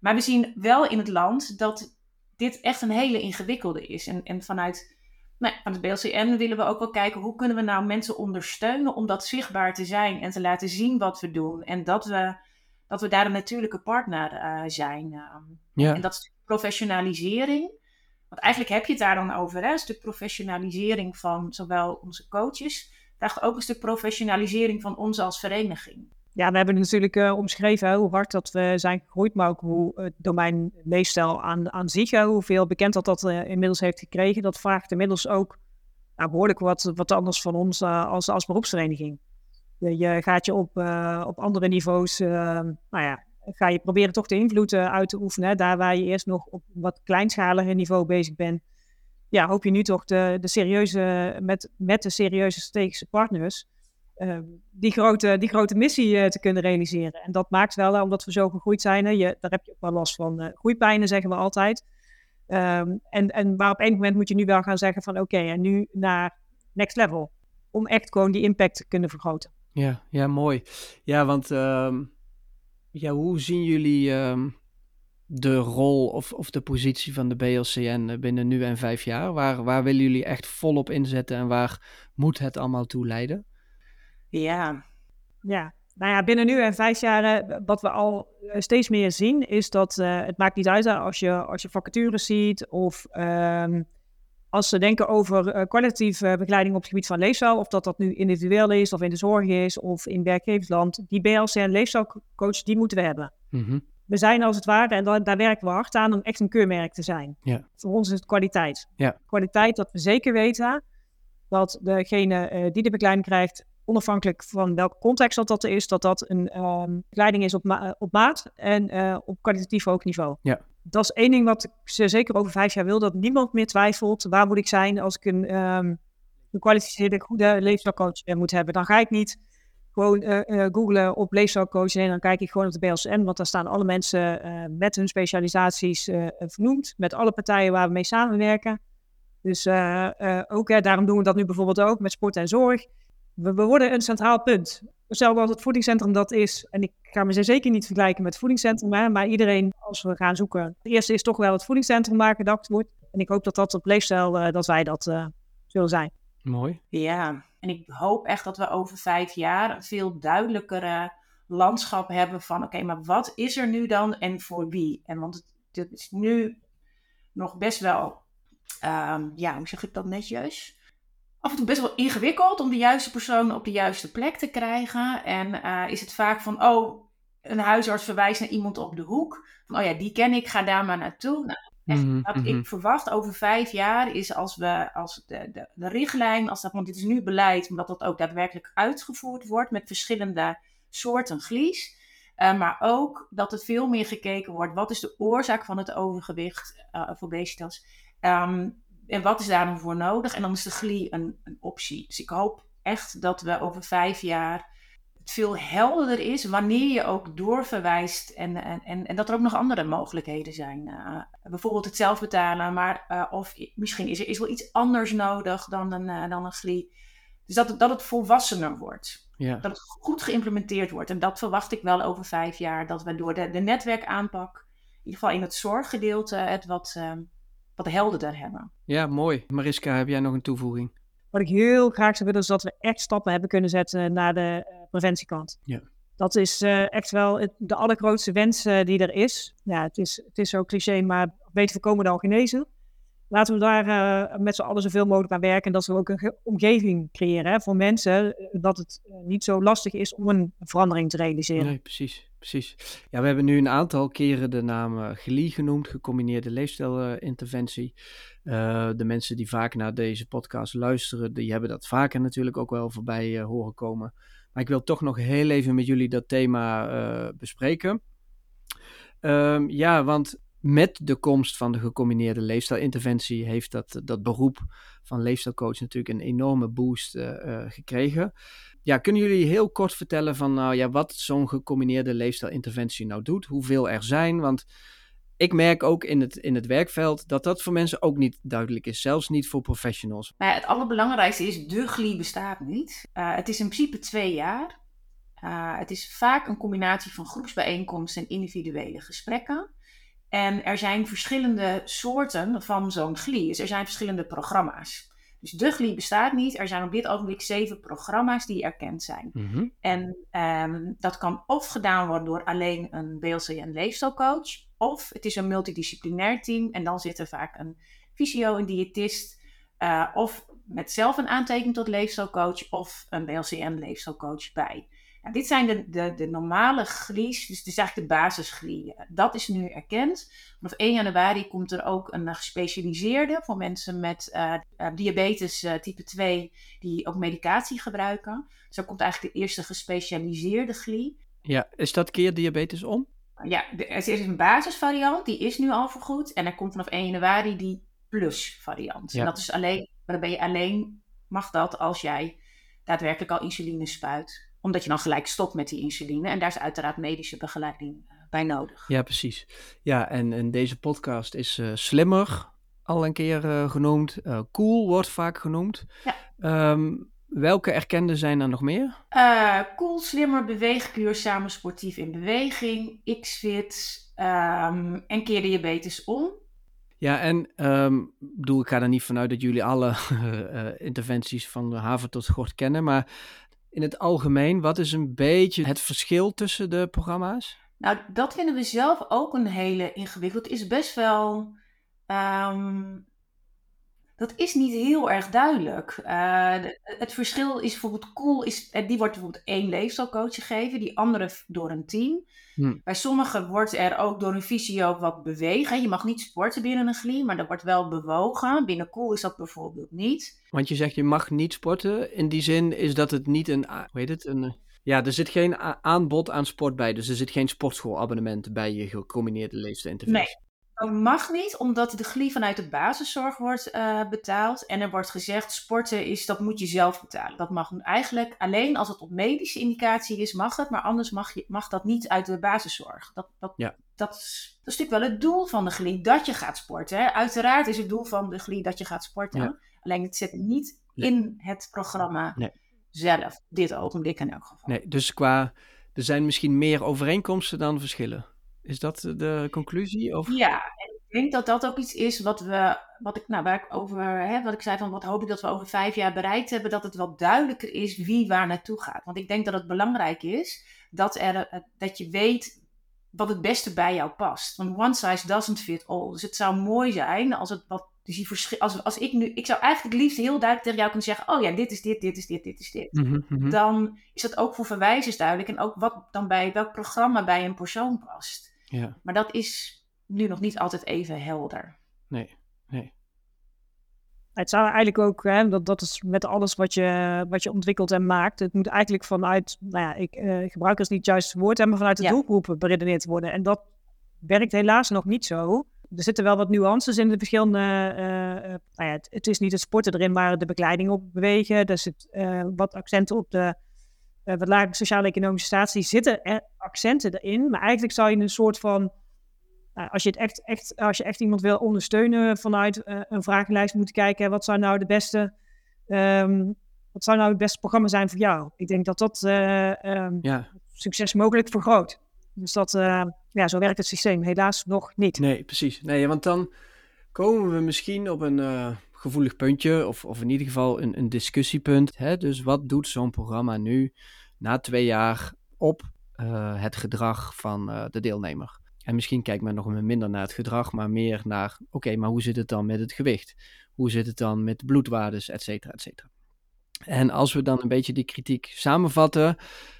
[SPEAKER 2] Maar we zien wel in het land dat dit echt een hele ingewikkelde is. En, en vanuit, nou, van het BLCN willen we ook wel kijken hoe kunnen we nou mensen ondersteunen om dat zichtbaar te zijn en te laten zien wat we doen. En dat we dat we daar een natuurlijke partner uh, zijn. Ehm. ja. En dat stuk professionalisering. Want eigenlijk heb je het daar dan over, hè? een stuk professionalisering van zowel onze coaches, vraagt ook een stuk professionalisering van ons als vereniging.
[SPEAKER 3] Ja, we hebben natuurlijk uh, omschreven hoe hard dat we zijn gegroeid, maar ook hoe het domein leefstijl aan, aan zich, hoeveel bekend dat dat uh, inmiddels heeft gekregen. Dat vraagt inmiddels ook nou, behoorlijk wat, wat anders van ons als, als beroepsvereniging. Je, gaat je op, op andere niveaus, nou ja, ga je proberen toch de invloed uit te oefenen. Daar waar je eerst nog op wat kleinschaliger niveau bezig bent. Ja, hoop je nu toch de, de serieuze, met, met de serieuze strategische partners ehm, die, grote, die grote missie te kunnen realiseren. En dat maakt wel, omdat we zo gegroeid zijn, je, daar heb je ook wel last van groeipijnen, zeggen we altijd. Ehm, en, en maar op een moment moet je nu wel gaan zeggen van oké, en nu naar next level. Om echt gewoon die impact te kunnen vergroten.
[SPEAKER 1] Ja, ja mooi. Ja, want ehm, ja, hoe zien jullie de rol of, of de positie van de BLCN binnen nu en vijf jaar? Waar, waar willen jullie echt volop inzetten en waar moet het allemaal toe leiden?
[SPEAKER 2] Ja.
[SPEAKER 3] Ja, nou ja, binnen nu en vijf jaar, eh, wat we al eh, steeds meer zien, is dat uh, het maakt niet uit als je, als je vacatures ziet of um, als ze denken over uh, kwalitatieve begeleiding op het gebied van leefstijl, of dat dat nu individueel is, of in de zorg is, of in werkgeversland, die BLC en leefstijlcoach, die moeten we hebben.
[SPEAKER 1] Mm
[SPEAKER 3] We zijn als het ware, en daar, daar werken we hard aan, om echt een keurmerk te zijn.
[SPEAKER 1] Ja.
[SPEAKER 3] Voor ons is het kwaliteit.
[SPEAKER 1] Ja.
[SPEAKER 3] Kwaliteit dat we zeker weten dat degene uh, die de begeleiding krijgt, onafhankelijk van welke context dat, dat is, dat dat een um, begeleiding is op, ma op maat en uh, op kwalitatief hoog niveau.
[SPEAKER 1] Ja
[SPEAKER 3] dat is één ding wat ik zeker over vijf jaar wil, dat niemand meer twijfelt waar moet ik zijn als ik een um, gekwalificeerde, goede leefstijlcoach moet hebben. Dan ga ik niet gewoon uh, uh, googlen op leefstijlcoach en dan kijk ik gewoon op de BLSN, want daar staan alle mensen uh, met hun specialisaties vernoemd, met alle partijen waar we mee samenwerken. Dus ook, daarom doen we dat nu bijvoorbeeld ook met sport en zorg. We, worden een centraal punt. Hetzelfde als het voedingscentrum dat is. En ik ga me zeker niet vergelijken met het voedingscentrum. Hè, maar iedereen, als we gaan zoeken. Het eerste is toch wel het voedingscentrum waar gedacht wordt. En ik hoop dat dat op leefstijl, dat wij dat zullen zijn.
[SPEAKER 1] Mooi.
[SPEAKER 2] Ja, en ik hoop echt dat we over vijf jaar een veel duidelijkere landschap hebben van... Oké, maar wat is er nu dan en voor wie? En want het, is nu nog best wel... Um, ja, hoe zeg ik dat netjes? af en toe best wel ingewikkeld om de juiste persoon op de juiste plek te krijgen. En uh, is het vaak van, oh, een huisarts verwijst naar iemand op de hoek. Van, oh ja, die ken ik, ga daar maar naartoe. Nou, echt,
[SPEAKER 1] Mhm,
[SPEAKER 2] wat
[SPEAKER 1] mhm.
[SPEAKER 2] ik verwacht over vijf jaar is als we, als de, de, de richtlijn, als dat, want dit is nu beleid, omdat dat ook daadwerkelijk uitgevoerd wordt met verschillende soorten vlies. Uh, maar ook dat het veel meer gekeken wordt, wat is de oorzaak van het overgewicht uh, of obesitas? Um, en wat is daar dan voor nodig? En dan is de GLI een, een optie. Dus ik hoop echt dat we over vijf jaar het veel helderder is wanneer je ook doorverwijst en, en, en, en dat er ook nog andere mogelijkheden zijn. Uh, bijvoorbeeld het zelf betalen, maar uh, of misschien is er is wel iets anders nodig dan een, uh, dan een GLI. Dus dat, dat het volwassener wordt.
[SPEAKER 1] Ja.
[SPEAKER 2] Dat het goed geïmplementeerd wordt. En dat verwacht ik wel over vijf jaar. Dat we door de, de netwerkaanpak, in ieder geval in het zorggedeelte, het wat, ehm, wat helderder hebben.
[SPEAKER 1] ja, mooi. Mariska, heb jij nog een toevoeging?
[SPEAKER 3] Wat ik heel graag zou willen is dat we echt stappen hebben kunnen zetten naar de uh, preventiekant.
[SPEAKER 1] Ja.
[SPEAKER 3] Dat is uh, echt wel het, de allergrootste wens uh, die er is. Ja, het is, het is zo cliché, maar beter voorkomen dan genezen. Laten we daar uh, met z'n allen zoveel mogelijk aan werken. En dat we ook een omgeving creëren hè, voor mensen. Dat het niet zo lastig is om een verandering te realiseren.
[SPEAKER 1] Nee, precies. Precies. Ja, we hebben nu een aantal keren de naam GLI genoemd, gecombineerde leefstijlinterventie. De mensen die vaak naar deze podcast luisteren, die hebben dat vaker natuurlijk ook wel voorbij horen komen. Maar ik wil toch nog heel even met jullie dat thema uh, bespreken. Um, ja, want met de komst van de gecombineerde leefstijlinterventie heeft dat, dat beroep van leefstijlcoach natuurlijk een enorme boost gekregen. Ja, kunnen jullie heel kort vertellen van nou ja, wat zo'n gecombineerde leefstijlinterventie nou doet, hoeveel er zijn? Want ik merk ook in het, in het werkveld dat dat voor mensen ook niet duidelijk is, zelfs niet voor professionals.
[SPEAKER 2] Maar ja, het allerbelangrijkste is, de GLI bestaat niet. Uh, het is in principe twee jaar. Uh, het is vaak een combinatie van groepsbijeenkomsten en individuele gesprekken. En er zijn verschillende soorten van zo'n GLI. Dus er zijn verschillende programma's. Dus de GLI bestaat niet. Er zijn op dit ogenblik zeven programma's die erkend zijn.
[SPEAKER 1] Mm-hmm.
[SPEAKER 2] En um, dat kan of gedaan worden door alleen een BLC en leefstijlcoach. Of het is een multidisciplinair team. En dan zit er vaak een fysio, een diëtist. Uh, of met zelf een aantekening tot leefstijlcoach. Of een BLC en leefstijlcoach bij. Nou, dit zijn de, de, de normale GLI's. Dus is eigenlijk de basisGLI. Dat is nu erkend. Vanaf 1 januari komt er ook een gespecialiseerde voor mensen met uh, diabetes uh, type 2 die ook medicatie gebruiken. Dus dan komt eigenlijk de eerste gespecialiseerde GLI.
[SPEAKER 1] Ja, is dat keer diabetes om?
[SPEAKER 2] Ja, er is een basisvariant, die is nu al vergoed. En er komt vanaf 1 januari die plus variant.
[SPEAKER 1] Ja.
[SPEAKER 2] En dat is alleen, dan ben je alleen, mag dat als jij daadwerkelijk al insuline spuit. Omdat je dan gelijk stopt met die insuline. En daar is uiteraard medische begeleiding eh, bij nodig.
[SPEAKER 1] Ja, precies. Ja, en, en deze podcast is uh, slimmer al een keer uh, genoemd. cool wordt vaak genoemd. Ja. Um, welke erkende zijn er nog meer?
[SPEAKER 2] cool, slimmer, beweegkuur, samen sportief in beweging, X-Fit um, en keer diabetes om.
[SPEAKER 1] Ja, en um, bedoel, ik ga er niet vanuit dat jullie alle uh, interventies van de haven tot gort kennen, maar in het algemeen, wat is een beetje het verschil tussen de programma's?
[SPEAKER 2] Nou, dat vinden we zelf ook een hele ingewikkeld. Het is best wel um, dat is niet heel erg duidelijk. Uh, het verschil is bijvoorbeeld cool, is, die wordt bijvoorbeeld één leefstijlcoach gegeven, die andere door een team. Hm. Bij sommigen wordt er ook door een fysio wat bewegen. Je mag niet sporten binnen een glie, maar er wordt wel bewogen. Binnen cool is dat bijvoorbeeld niet.
[SPEAKER 1] Want je zegt je mag niet sporten. In die zin is dat het niet een, hoe heet het, een... Ja, er zit geen aanbod aan sport bij. Dus er zit geen sportschoolabonnement bij je gecombineerde leefstijlinterventie.
[SPEAKER 2] Dat mag niet, omdat de glie vanuit de basiszorg wordt uh, betaald. En er wordt gezegd, sporten is, dat moet je zelf betalen. Dat mag eigenlijk alleen als het op medische indicatie is, mag het. Maar anders mag, je, mag dat niet uit de basiszorg. Dat, dat, ja. dat, is, dat is natuurlijk wel het doel van de glie, dat je gaat sporten. Hè. Uiteraard is het doel van de glie dat je gaat sporten. Alleen het zit niet in het programma nee. zelf. Dit ogenblik in elk geval.
[SPEAKER 1] Nee, dus qua, er zijn misschien meer overeenkomsten dan verschillen. Is dat de conclusie? Of?
[SPEAKER 2] Ja, ik denk dat dat ook iets is wat we, wat ik, nou, waar ik over, hè, wat ik zei van wat hoop ik dat we over vijf jaar bereikt hebben, dat het wel duidelijker is wie waar naartoe gaat. Want ik denk dat het belangrijk is dat, er, eh, dat je weet wat het beste bij jou past. Want one size doesn't fit all. Dus het zou mooi zijn als het wat dus die verschil, als, als ik nu, ik zou eigenlijk het liefst heel duidelijk tegen jou kunnen zeggen: Oh ja, dit is dit, dit is dit, dit is dit. Mhm, mhm. Dan is dat ook voor verwijzers duidelijk en ook wat dan bij welk programma bij een persoon past. Ja. Maar dat is nu nog niet altijd even helder.
[SPEAKER 1] Nee, nee.
[SPEAKER 3] Het zou eigenlijk ook, hè, dat, dat is met alles wat je, wat je ontwikkelt en maakt. Het moet eigenlijk vanuit, nou ja, ik uh, gebruik als niet juist het woord, maar vanuit de ja. doelgroepen beredeneerd worden. En dat werkt helaas nog niet zo. Er zitten wel wat nuances in de verschillende. Uh, uh, nou ja, het, het, is niet het sporten erin, maar de begeleiding op bewegen. Er zit wat accenten op de uh, wat lage sociaal-economische statie, zitten er accenten erin. Maar eigenlijk zou je een soort van, nou, als, je het echt, echt, als je echt iemand wil ondersteunen vanuit uh, een vragenlijst moeten kijken, wat zou nou de beste, um, wat zou nou het beste programma zijn voor jou? Ik denk dat dat um, ja. succes mogelijk vergroot. Dus dat, ja, zo werkt het systeem helaas nog niet.
[SPEAKER 1] Nee, precies. Nee, want dan komen we misschien op een gevoelig puntje, of, of in ieder geval een, een discussiepunt. Hè? Dus wat doet zo'n programma nu na twee jaar op uh, het gedrag van uh, de deelnemer? En misschien kijkt men nog minder naar het gedrag, maar meer naar, oké, maar hoe zit het dan met het gewicht? Hoe zit het dan met de bloedwaardes, et cetera, et cetera. En als we dan een beetje die kritiek samenvatten,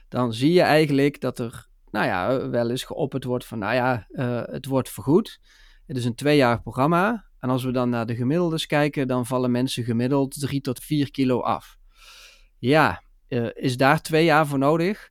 [SPEAKER 1] dan zie je eigenlijk dat er, nou ja, wel eens geopperd wordt van, nou ja, uh, het wordt vergoed. Het is een tweejarig programma. En als we dan naar de gemiddeldes kijken, dan vallen mensen gemiddeld 3 tot 4 kilo af. Ja, uh, is daar twee jaar voor nodig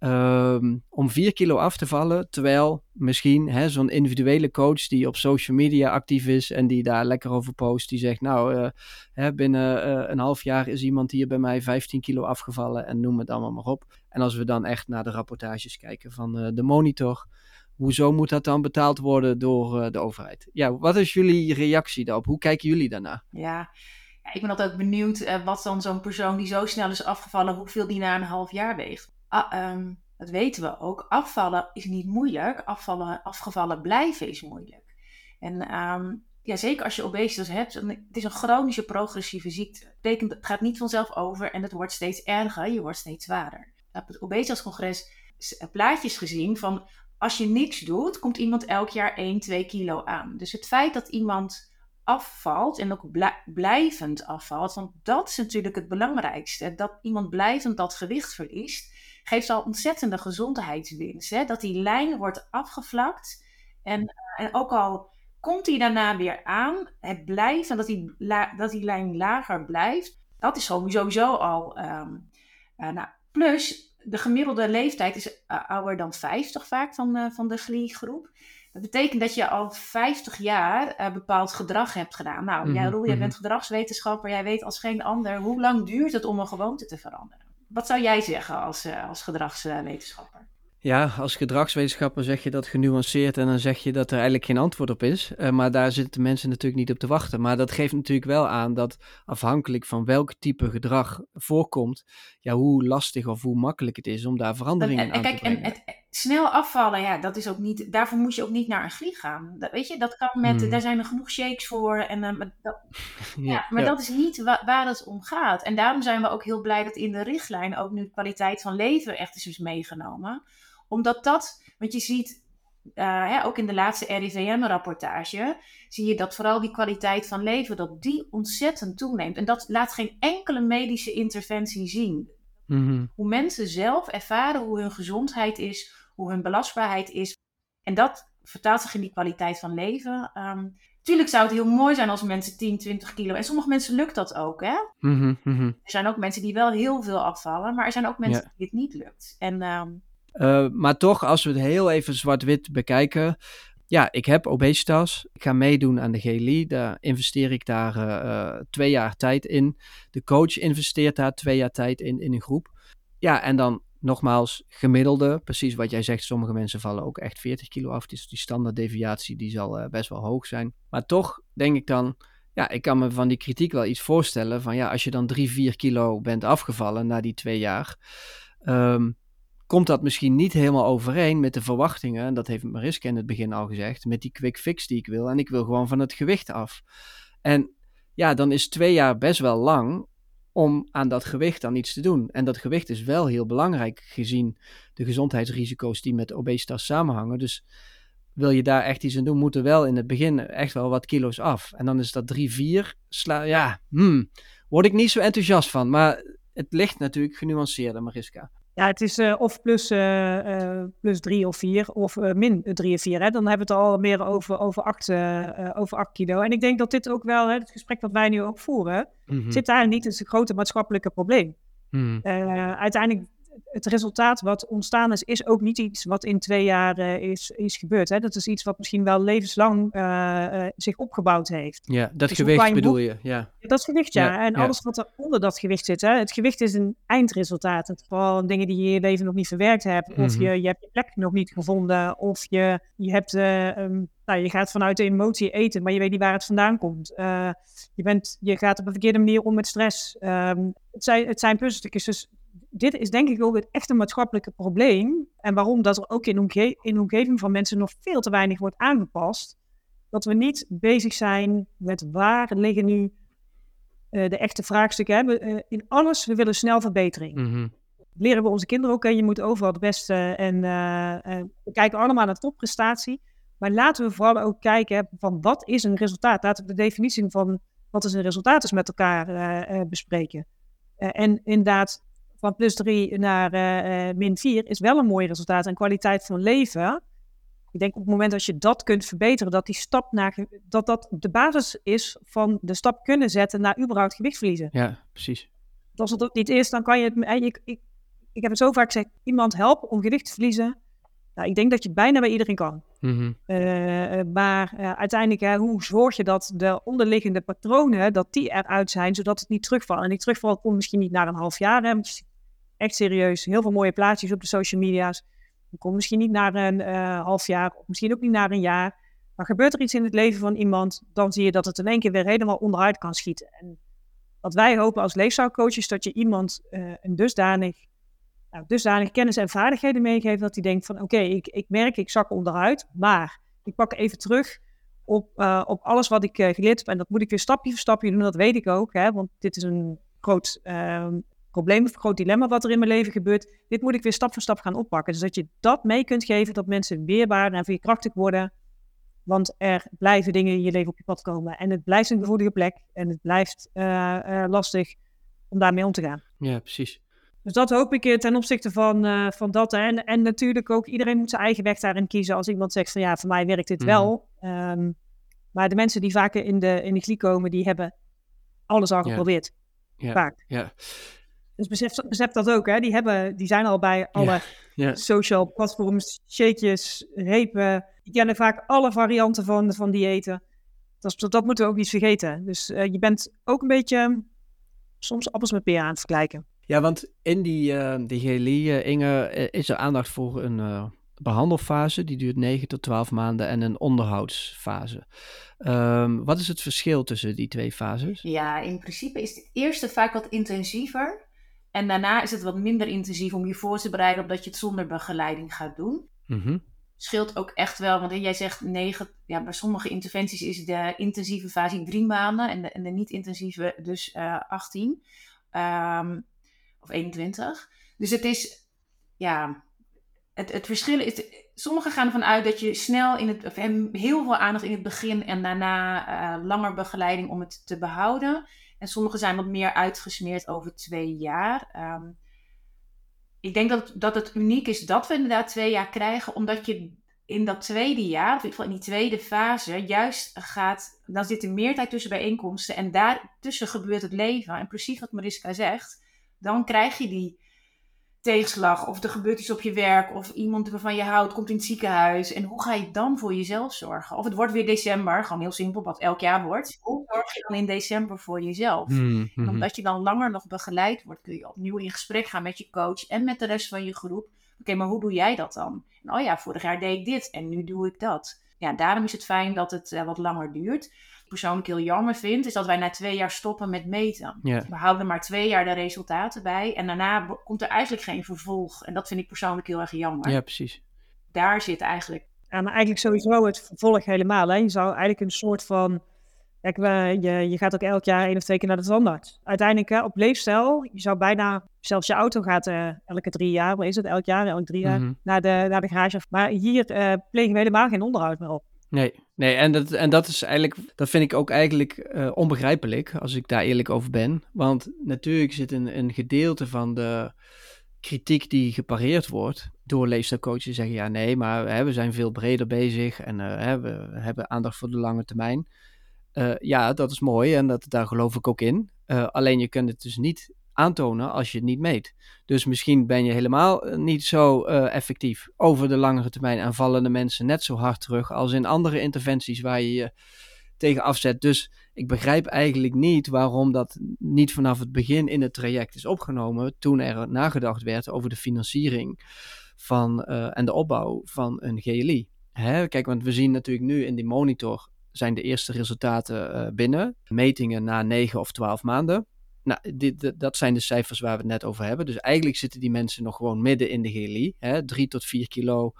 [SPEAKER 1] um, om 4 kilo af te vallen? Terwijl misschien zo'n individuele coach die op social media actief is en die daar lekker over post, die zegt: Nou, uh, hè, binnen uh, een half jaar is iemand hier bij mij 15 kilo afgevallen en noem het allemaal maar op. En als we dan echt naar de rapportages kijken van de monitor hoezo moet dat dan betaald worden door de overheid? Ja, wat is jullie reactie daarop? Hoe kijken jullie daarna?
[SPEAKER 2] Ja ik ben altijd benieuwd uh, wat dan zo'n persoon die zo snel is afgevallen, hoeveel die na een half jaar weegt. Ah, um, dat weten we ook. Afvallen is niet moeilijk. Afvallen, afgevallen blijven is moeilijk. En um, ja, zeker als je obesitas hebt, het is een chronische progressieve ziekte. Het gaat niet vanzelf over en het wordt steeds erger, je wordt steeds zwaarder. Op het obesitascongres plaatjes gezien van als je niks doet, komt iemand elk jaar 1, 2 kilo aan. Dus het feit dat iemand afvalt en ook blijvend afvalt, want dat is natuurlijk het belangrijkste. Dat iemand blijvend dat gewicht verliest, geeft al ontzettende gezondheidswinst. Hè? Dat die lijn wordt afgevlakt en, eh, en ook al komt hij daarna weer aan, het blijft en dat die, dat die lijn lager blijft, dat is sowieso al. Um, uh, nou, plus de gemiddelde leeftijd is uh, ouder dan 50 vaak van, van de GLI-groep. Dat betekent dat je al 50 jaar uh, bepaald gedrag hebt gedaan. Nou, mm jij, Roel, jij bent gedragswetenschapper. Jij weet als geen ander hoe lang duurt het om een gewoonte te veranderen. Wat zou jij zeggen als, uh, als gedragswetenschapper?
[SPEAKER 1] Ja, als gedragswetenschapper zeg je dat genuanceerd en dan zeg je dat er eigenlijk geen antwoord op is. Uh, maar daar zitten mensen natuurlijk niet op te wachten. Maar dat geeft natuurlijk wel aan dat afhankelijk van welk type gedrag voorkomt, ja, hoe lastig of hoe makkelijk het is om daar veranderingen
[SPEAKER 2] en,
[SPEAKER 1] aan te brengen.
[SPEAKER 2] En, het, snel afvallen, ja, dat is ook niet, daarvoor moet je ook niet naar een glieg gaan. Dat, weet je, dat kan met,
[SPEAKER 1] Hmm.
[SPEAKER 2] daar zijn er genoeg shakes voor. En, uh, maar dat,
[SPEAKER 1] ja,
[SPEAKER 2] ja, maar
[SPEAKER 1] ja.
[SPEAKER 2] dat is niet wa waar het om gaat. En daarom zijn we ook heel blij dat in de richtlijn ook nu kwaliteit van leven echt is dus meegenomen omdat dat, want je ziet uh, hè, ook in de laatste RIVM-rapportage, zie je dat vooral die kwaliteit van leven, dat die ontzettend toeneemt. En dat laat geen enkele medische interventie zien.
[SPEAKER 1] Mm -hmm.
[SPEAKER 2] Hoe mensen zelf ervaren hoe hun gezondheid is, hoe hun belastbaarheid is. En dat vertaalt zich in die kwaliteit van leven. Um, Tuurlijk zou het heel mooi zijn als mensen 10, 20 kilo. En sommige mensen lukt dat ook, hè?
[SPEAKER 1] Mm -hmm, mm -hmm.
[SPEAKER 2] Er zijn ook mensen die wel heel veel afvallen, maar er zijn ook mensen ja. die het niet lukt. En um,
[SPEAKER 1] uh, maar toch, als we het heel even zwart-wit bekijken. Ja, ik heb obesitas. Ik ga meedoen aan de GLI. Daar investeer ik daar uh, twee jaar tijd in. De coach investeert daar twee jaar tijd in, in een groep. Ja, en dan nogmaals, gemiddelde. Precies wat jij zegt, sommige mensen vallen ook echt 40 kilo af. Dus die standaarddeviatie die zal uh, best wel hoog zijn. Maar toch denk ik dan, ja, ik kan me van die kritiek wel iets voorstellen. Van ja, als je dan 3, 4 kilo bent afgevallen na die twee jaar. Um, komt dat misschien niet helemaal overeen met de verwachtingen. En dat heeft Mariska in het begin al gezegd. Met die quick fix die ik wil. En ik wil gewoon van het gewicht af. En ja, dan is twee jaar best wel lang om aan dat gewicht dan iets te doen. En dat gewicht is wel heel belangrijk gezien de gezondheidsrisico's die met obesitas samenhangen. Dus wil je daar echt iets aan doen, moeten wel in het begin echt wel wat kilo's af. En dan is dat 3, 4. Sla ja, hmm, word ik niet zo enthousiast van. Maar het ligt natuurlijk genuanceerder, Mariska.
[SPEAKER 3] Ja, het is uh, of plus, uh, uh, plus drie of vier of min drie of vier. Hè? Dan hebben we het al meer over, over, acht, over acht kilo. En ik denk dat dit ook wel, hè, het gesprek wat wij nu ook voeren, mm -hmm. zit daar niet. Het is een grote maatschappelijke probleem.
[SPEAKER 1] Mm
[SPEAKER 3] -hmm. uiteindelijk, het resultaat wat ontstaan is, is ook niet iets wat in twee jaar is, is gebeurd. Hè? Dat is iets wat misschien wel levenslang zich opgebouwd heeft.
[SPEAKER 1] Ja, dat dus gewicht bedoel je? Ja.
[SPEAKER 3] Dat gewicht, ja. ja en ja. alles wat er onder dat gewicht zit. Hè? Het gewicht is een eindresultaat. Het vooral dingen die je in je leven nog niet verwerkt hebt. Of mm -hmm. je, je hebt je plek nog niet gevonden. Of je, je, hebt, um, nou, je gaat vanuit de emotie eten, maar je weet niet waar het vandaan komt. Uh, je, bent, je gaat op een verkeerde manier om met stress. Um, het, zijn, het zijn puzzelstukjes. Dus dit is denk ik ook het echte maatschappelijke probleem. En waarom dat er ook in, omge in de omgeving van mensen nog veel te weinig wordt aangepast. Dat we niet bezig zijn met waar liggen nu uh, de echte vraagstukken. We, uh, in alles, we willen snel verbetering.
[SPEAKER 1] Mm -hmm.
[SPEAKER 3] Leren we onze kinderen ook, hè? je moet overal het beste. En uh, we kijken allemaal naar topprestatie. Maar laten we vooral ook kijken van wat is een resultaat. Laten we de definitie van wat is een resultaat is met elkaar bespreken. en inderdaad, van plus 3 naar uh, min 4 is wel een mooi resultaat. En kwaliteit van leven. Ik denk op het moment dat je dat kunt verbeteren, dat die stap naar dat dat de basis is van de stap kunnen zetten naar überhaupt gewicht verliezen.
[SPEAKER 1] Ja, precies.
[SPEAKER 3] Als het ook niet is, dan kan je het. Ik, ik, ik heb het zo vaak gezegd: iemand helpen om gewicht te verliezen. Nou, ik denk dat je het bijna bij iedereen kan.
[SPEAKER 1] Mm -hmm.
[SPEAKER 3] uh, maar uh, uiteindelijk, uh, hoe zorg je dat de onderliggende patronen, dat die eruit zijn, zodat het niet terugvalt. En die terugval komt misschien niet na een half jaar. Hè, echt serieus, heel veel mooie plaatjes op de social media's. Die komt misschien niet na een half jaar, of misschien ook niet na een jaar. Maar gebeurt er iets in het leven van iemand, dan zie je dat het in één keer weer helemaal onderuit kan schieten. En wat wij hopen als leefstijlcoach is dat je iemand een dusdanig nou, dusdanig kennis en vaardigheden meegeven dat hij denkt van oké, ik, ik merk ik zak onderuit, maar ik pak even terug op, uh, op alles wat ik uh, geleerd heb en dat moet ik weer stapje voor stapje doen, dat weet ik ook, hè, want dit is een groot uh, probleem een groot dilemma wat er in mijn leven gebeurt. Dit moet ik weer stap voor stap gaan oppakken. Dus dat je dat mee kunt geven, dat mensen weerbaar en veerkrachtig worden, want er blijven dingen in je leven op je pad komen en het blijft een gevoelige plek en het blijft uh, lastig om daarmee om te gaan.
[SPEAKER 1] Ja, precies.
[SPEAKER 3] Dus dat hoop ik ten opzichte van, uh, van dat. En, en natuurlijk ook, iedereen moet zijn eigen weg daarin kiezen. Als iemand zegt van ja, voor mij werkt dit mm. wel. Um, maar de mensen die vaker in de, in de klie komen, die hebben alles al geprobeerd. Vaak.
[SPEAKER 1] Ja.
[SPEAKER 3] Dus besef, besef dat ook, hè. Die, hebben, die zijn al bij alle social platforms, shakejes, repen. die kennen vaak alle varianten van, van diëten. Dat, is- dat moeten we ook niet vergeten. Dus eh, je bent ook een beetje soms appels met peren aan het vergelijken.
[SPEAKER 1] Ja, want in die, eh die GLI, eh, Inge, eh, is er aandacht voor een eh, behandelfase. Die duurt 9 tot 12 maanden en een onderhoudsfase. Ehm, wat is het verschil tussen die twee fases?
[SPEAKER 2] Ja, in principe is het eerste vaak wat intensiever. En daarna is het wat minder intensief om je voor te bereiden op dat je het zonder begeleiding gaat doen.
[SPEAKER 1] Mhm.
[SPEAKER 2] Scheelt ook echt wel, want jij zegt negen, ja, bij sommige interventies is de intensieve fase drie maanden en de, en de niet-intensieve dus eh 18 Ehm, of 21. Dus het is, ja, het, het verschil is, sommigen gaan ervan uit dat je snel in het, of heel veel aandacht in het begin en daarna eh, langer begeleiding om het te behouden. En sommigen zijn wat meer uitgesmeerd over twee jaar. Ehm, ik denk dat, dat het uniek is dat we inderdaad twee jaar krijgen, omdat je in dat tweede jaar, of in ieder geval in die tweede fase, juist gaat, dan zit er meer tijd tussen bijeenkomsten en daartussen gebeurt het leven. En precies wat Mariska zegt, dan krijg je die tegenslag of er gebeurt iets op je werk of iemand waarvan je houdt komt in het ziekenhuis. En hoe ga je dan voor jezelf zorgen? Of het wordt weer december, gewoon heel simpel, wat elk jaar wordt. Hoe zorg je dan in december voor jezelf?
[SPEAKER 1] Hmm,
[SPEAKER 2] En
[SPEAKER 1] mhm.
[SPEAKER 2] omdat je dan langer nog begeleid wordt, kun je opnieuw in gesprek gaan met je coach en met de rest van je groep. Oké, maar hoe doe jij dat dan? En, oh ja, vorig jaar deed ik dit en nu doe ik dat. Ja, daarom is het fijn dat het eh, wat langer duurt. Persoonlijk heel jammer vind, is dat wij na twee jaar stoppen met meten. We houden maar twee jaar de resultaten bij en daarna komt er eigenlijk geen vervolg. En dat vind ik persoonlijk heel erg jammer.
[SPEAKER 1] ja, precies.
[SPEAKER 2] Daar zit eigenlijk
[SPEAKER 3] En eigenlijk sowieso het vervolg helemaal. Hè. Je zou eigenlijk een soort van... Kijk, je, je gaat ook elk jaar één of twee keer naar de tandarts. Uiteindelijk hè, op leefstijl, je zou bijna... Zelfs je auto gaat eh, elke drie jaar, maar is het elk jaar? Elke drie jaar
[SPEAKER 1] Mhm.
[SPEAKER 3] naar, de, naar de garage. Maar hier eh, plegen we helemaal geen onderhoud meer op.
[SPEAKER 1] Nee, nee en, dat, en dat is eigenlijk, dat vind ik ook eigenlijk eh, onbegrijpelijk, als ik daar eerlijk over ben. Want natuurlijk zit een, een gedeelte van de kritiek die gepareerd wordt door leefstijlcoaches die zeggen, ja nee, maar hè, we zijn veel breder bezig en eh, hè, we hebben aandacht voor de lange termijn. Eh, ja, dat is mooi en dat, daar geloof ik ook in. Alleen je kunt het dus niet aantonen als je het niet meet. Dus misschien ben je helemaal eh, niet zo eh, effectief over de langere termijn en vallen de mensen net zo hard terug als in andere interventies waar je je tegen afzet. Dus ik begrijp eigenlijk niet waarom dat niet vanaf het begin in het traject is opgenomen toen er nagedacht werd over de financiering van, eh, en de opbouw van een GLI. Hè? Kijk, want we zien natuurlijk nu in die monitor zijn de eerste resultaten binnen. Metingen na 9 of 12 maanden. Nou, dit, dat zijn de cijfers waar we het net over hebben. Dus eigenlijk zitten die mensen nog gewoon midden in de GLI. Hè? 3 tot 4 kilo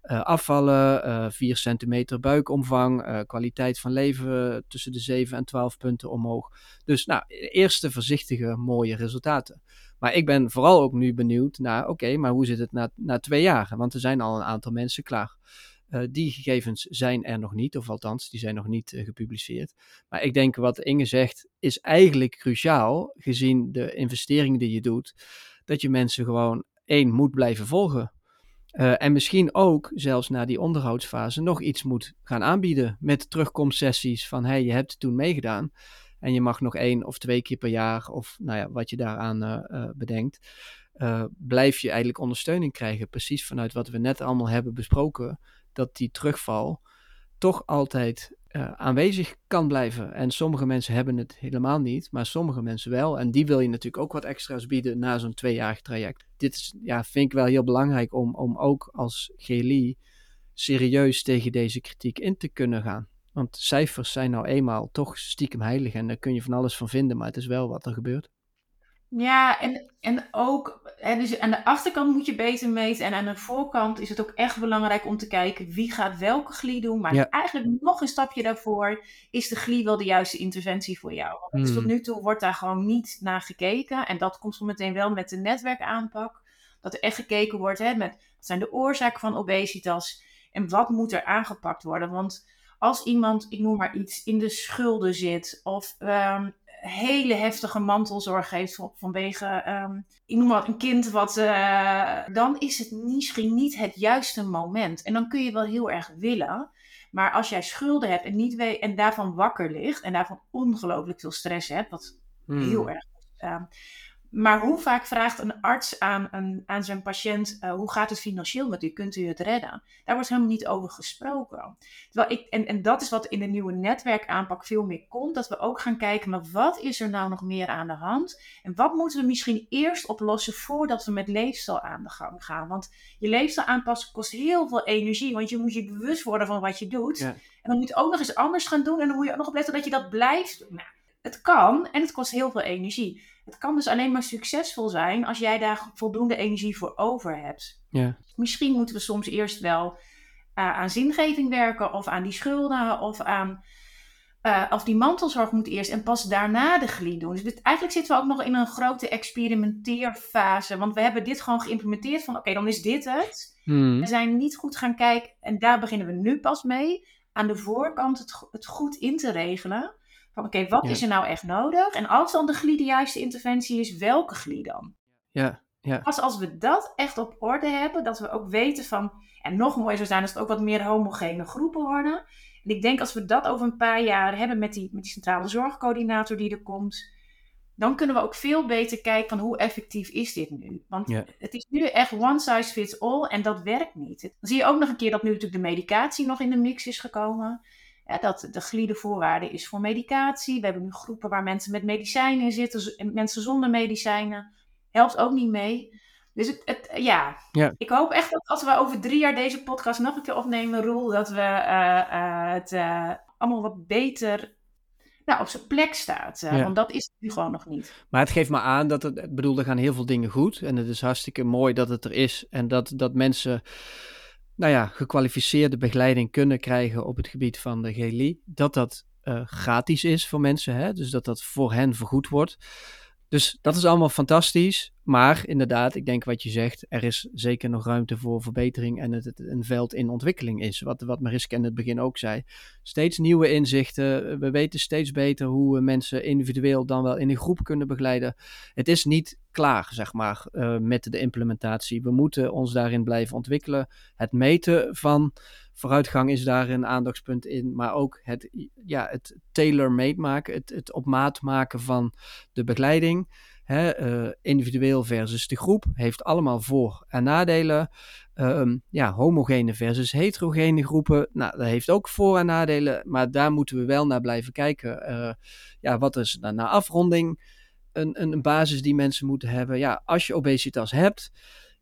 [SPEAKER 1] eh, afvallen, eh 4 centimeter buikomvang, eh, kwaliteit van leven tussen de 7 en 12 punten omhoog. Dus nou, eerste voorzichtige mooie resultaten. Maar ik ben vooral ook nu benieuwd naar, oké, maar hoe zit het na, na twee jaar? Want er zijn al een aantal mensen klaar. Eh, die gegevens zijn er nog niet, of althans, die zijn nog niet eh, gepubliceerd. Maar ik denk wat Inge zegt, is eigenlijk cruciaal, gezien de investeringen die je doet, dat je mensen gewoon één moet blijven volgen. Eh, en misschien ook, zelfs na die onderhoudsfase, nog iets moet gaan aanbieden met terugkomstsessies van, hey, je hebt toen meegedaan en je mag nog één of twee keer per jaar, of nou ja, wat je daaraan bedenkt, blijf je eigenlijk ondersteuning krijgen, precies vanuit wat we net allemaal hebben besproken, dat die terugval toch altijd eh, aanwezig kan blijven. En sommige mensen hebben het helemaal niet, maar sommige mensen wel. En die wil je natuurlijk ook wat extra's bieden na zo'n tweejarig traject. Dit is, ja, vind ik wel heel belangrijk om, om ook als GLI serieus tegen deze kritiek in te kunnen gaan. Want cijfers zijn nou eenmaal toch stiekem heilig en daar kun je van alles van vinden, maar het is wel wat er gebeurt.
[SPEAKER 2] Ja, en, en ook hè, dus aan de achterkant moet je beter meten. En aan de voorkant is het ook echt belangrijk om te kijken wie gaat welke glie doen. Maar
[SPEAKER 1] Ja.
[SPEAKER 2] eigenlijk nog een stapje daarvoor is de glie wel de juiste interventie voor jou. Want
[SPEAKER 1] Hmm.
[SPEAKER 2] tot nu toe wordt daar gewoon niet naar gekeken. En dat komt zo meteen wel met de netwerkaanpak. Dat er echt gekeken wordt hè, met wat zijn de oorzaken van obesitas en wat moet er aangepakt worden. Want als iemand, ik noem maar iets, in de schulden zit of ehm, hele heftige mantelzorg heeft van- vanwege, ehm, ik noem maar wat, een kind wat, eh, dan is het misschien niet het juiste moment. En dan kun je wel heel erg willen, maar als jij schulden hebt en, niet weet, en daarvan wakker ligt en daarvan ongelooflijk veel stress hebt, wat
[SPEAKER 1] Hmm.
[SPEAKER 2] heel erg. ehm, maar hoe vaak vraagt een arts aan, een, aan zijn patiënt: uh, hoe gaat het financieel met u? Kunt u het redden? Daar wordt helemaal niet over gesproken. Terwijl ik, en, en dat is wat in de nieuwe netwerkaanpak veel meer komt: dat we ook gaan kijken, maar wat is er nou nog meer aan de hand? En wat moeten we misschien eerst oplossen voordat we met leefstijl aan de gang gaan? Want je leefstijl aanpassen kost heel veel energie, want je moet je bewust worden van wat je doet. En dan moet je ook nog eens anders gaan doen en dan moet je ook nog opletten dat je dat blijft doen. Nou, het kan en het kost heel veel energie. Het kan dus alleen maar succesvol zijn als jij daar voldoende energie voor over hebt.
[SPEAKER 1] Ja.
[SPEAKER 2] Misschien moeten we soms eerst wel uh, aan zingeving werken of aan die schulden of aan. Uh, of die mantelzorg moet eerst en pas daarna de glie doen. Dus eigenlijk zitten we ook nog in een grote experimenteerfase. Want we hebben dit gewoon geïmplementeerd van oké, dan is dit het.
[SPEAKER 1] Hmm.
[SPEAKER 2] We zijn niet goed gaan kijken en daar beginnen we nu pas mee. Aan de voorkant het, het goed in te regelen. Van oké, wat is er nou echt nodig? En als dan de glie de juiste interventie is, welke glie dan?
[SPEAKER 1] Ja, ja.
[SPEAKER 2] Pas als we dat echt op orde hebben, dat we ook weten van, en nog mooier zou zijn als het ook wat meer homogene groepen worden. En ik denk als we dat over een paar jaar hebben met die, met die centrale zorgcoördinator die er komt, dan kunnen we ook veel beter kijken van hoe effectief is dit nu. Want het is nu echt one size fits all en dat werkt niet. Dan zie je ook nog een keer dat nu natuurlijk de medicatie nog in de mix is gekomen. Ja, dat de glide voorwaarde is voor medicatie. We hebben nu groepen waar mensen met medicijnen in zitten en mensen zonder medicijnen. Helpt ook niet mee. Dus het, het, ja.
[SPEAKER 1] Ja.
[SPEAKER 2] ik hoop echt dat als we over drie jaar deze podcast nog een keer opnemen, Roel, dat we eh, eh, het eh, allemaal wat beter nou, op zijn plek staat. Eh,
[SPEAKER 1] Ja.
[SPEAKER 2] Want dat is het nu gewoon nog niet.
[SPEAKER 1] Maar het geeft me aan dat het, ik bedoel, er gaan heel veel dingen goed. En het is hartstikke mooi dat het er is. En dat, dat mensen, nou ja, gekwalificeerde begeleiding kunnen krijgen op het gebied van de GLI. Dat dat eh, gratis is voor mensen, hè? dus dat dat voor hen vergoed wordt. Dus dat is allemaal fantastisch. Maar inderdaad, ik denk wat je zegt, er is zeker nog ruimte voor verbetering en het, het een veld in ontwikkeling is. Wat, wat Mariska in het begin ook zei. Steeds nieuwe inzichten. We weten steeds beter hoe we mensen individueel dan wel in een groep kunnen begeleiden. Het is niet klaar, zeg maar, eh, met de implementatie. We moeten ons daarin blijven ontwikkelen. Het meten van vooruitgang is daar een aandachtspunt in. Maar ook het, ja, het tailor-made maken, het, het op maat maken van de begeleiding. Hè, eh, individueel versus de groep heeft allemaal voor- en nadelen. Ehm, ja, homogene versus heterogene groepen. Nou, dat heeft ook voor- en nadelen. Maar daar moeten we wel naar blijven kijken. Eh, ja, wat is na, na afronding een, een, basis die mensen moeten hebben? Ja, als je obesitas hebt,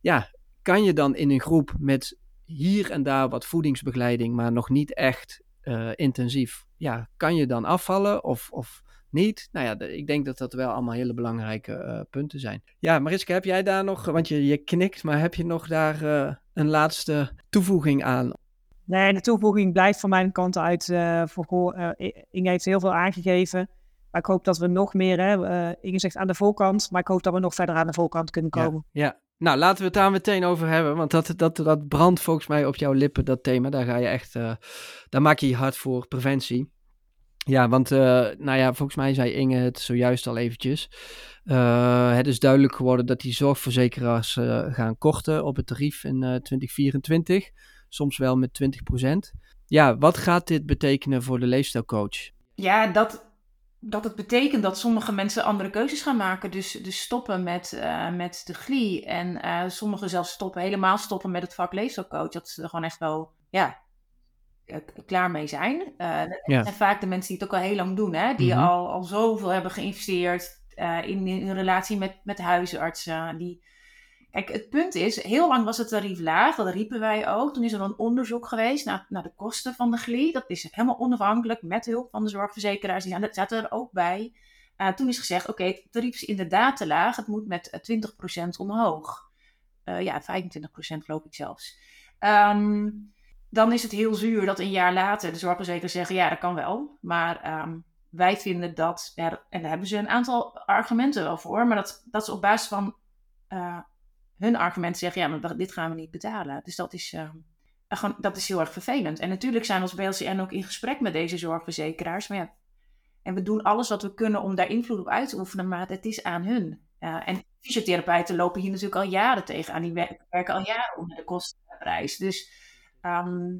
[SPEAKER 1] ja, kan je dan in een groep met hier en daar wat voedingsbegeleiding, maar nog niet echt eh, intensief. Ja, kan je dan afvallen of, of niet? Nou ja, ik denk dat dat wel allemaal hele belangrijke eh, punten zijn. Ja, Mariska, heb jij daar nog, want je, je knikt, maar heb je nog daar eh, een laatste toevoeging aan?
[SPEAKER 3] Nee, de toevoeging blijft van mijn kant uit. voor, Inge heeft heel veel aangegeven. Maar ik hoop dat we nog meer, hè, eh, Inge zegt aan de voorkant, maar ik hoop dat we nog verder aan de voorkant kunnen komen.
[SPEAKER 1] Ja, ja. Nou, laten we het daar meteen over hebben, want dat, dat, dat brandt volgens mij op jouw lippen, dat thema. Daar ga je echt, eh, daar maak je je hard voor, preventie. Ja, want, eh, nou ja, volgens mij zei Inge het zojuist al eventjes. Eh, het is duidelijk geworden dat die zorgverzekeraars eh, gaan korten op het tarief in eh, 2024. Soms wel met 20%. Ja, wat gaat dit betekenen voor de leefstijlcoach?
[SPEAKER 2] Ja, dat, dat het betekent dat sommige mensen andere keuzes gaan maken. Dus, dus stoppen met, eh, met de glie. En eh sommigen zelfs stoppen, helemaal stoppen met het vak leefstijlcoach. Dat ze er gewoon echt wel, ja, eh, klaar mee zijn. Zijn vaak de mensen die het ook al heel lang doen. Hè? Die
[SPEAKER 1] Mhm.
[SPEAKER 2] al, al zoveel hebben geïnvesteerd in, in een relatie met, met huisartsen. Die... Kijk, het punt is, heel lang was het tarief laag. Dat riepen wij ook. Toen is er een onderzoek geweest naar, de kosten van de glie. Dat is helemaal onafhankelijk met hulp van de zorgverzekeraars. Die zaten- er ook bij. Eh, toen is gezegd, oké, het tarief is inderdaad te laag. Het moet met eh, 20% omhoog. Eh, ja, 25% geloof ik zelfs. Ehm, dan is het heel zuur dat een jaar later de zorgverzekeraars zeggen, ja, dat kan wel. Maar ehm, wij vinden dat, en daar hebben ze een aantal argumenten wel voor, maar dat, dat is op basis van eh, hun argumenten zeggen, ja, maar dit gaan we niet betalen. Dus dat is, ehm, eh, gewoon, dat is heel erg vervelend. En natuurlijk zijn we als BLCN ook in gesprek met deze zorgverzekeraars, maar ja, en we doen alles wat we kunnen om daar invloed op uit te oefenen, maar het is aan hun. En fysiotherapeuten lopen hier natuurlijk al jaren tegen aan. Die wer- werken al jaren onder de kostenprijs. Dus ehm,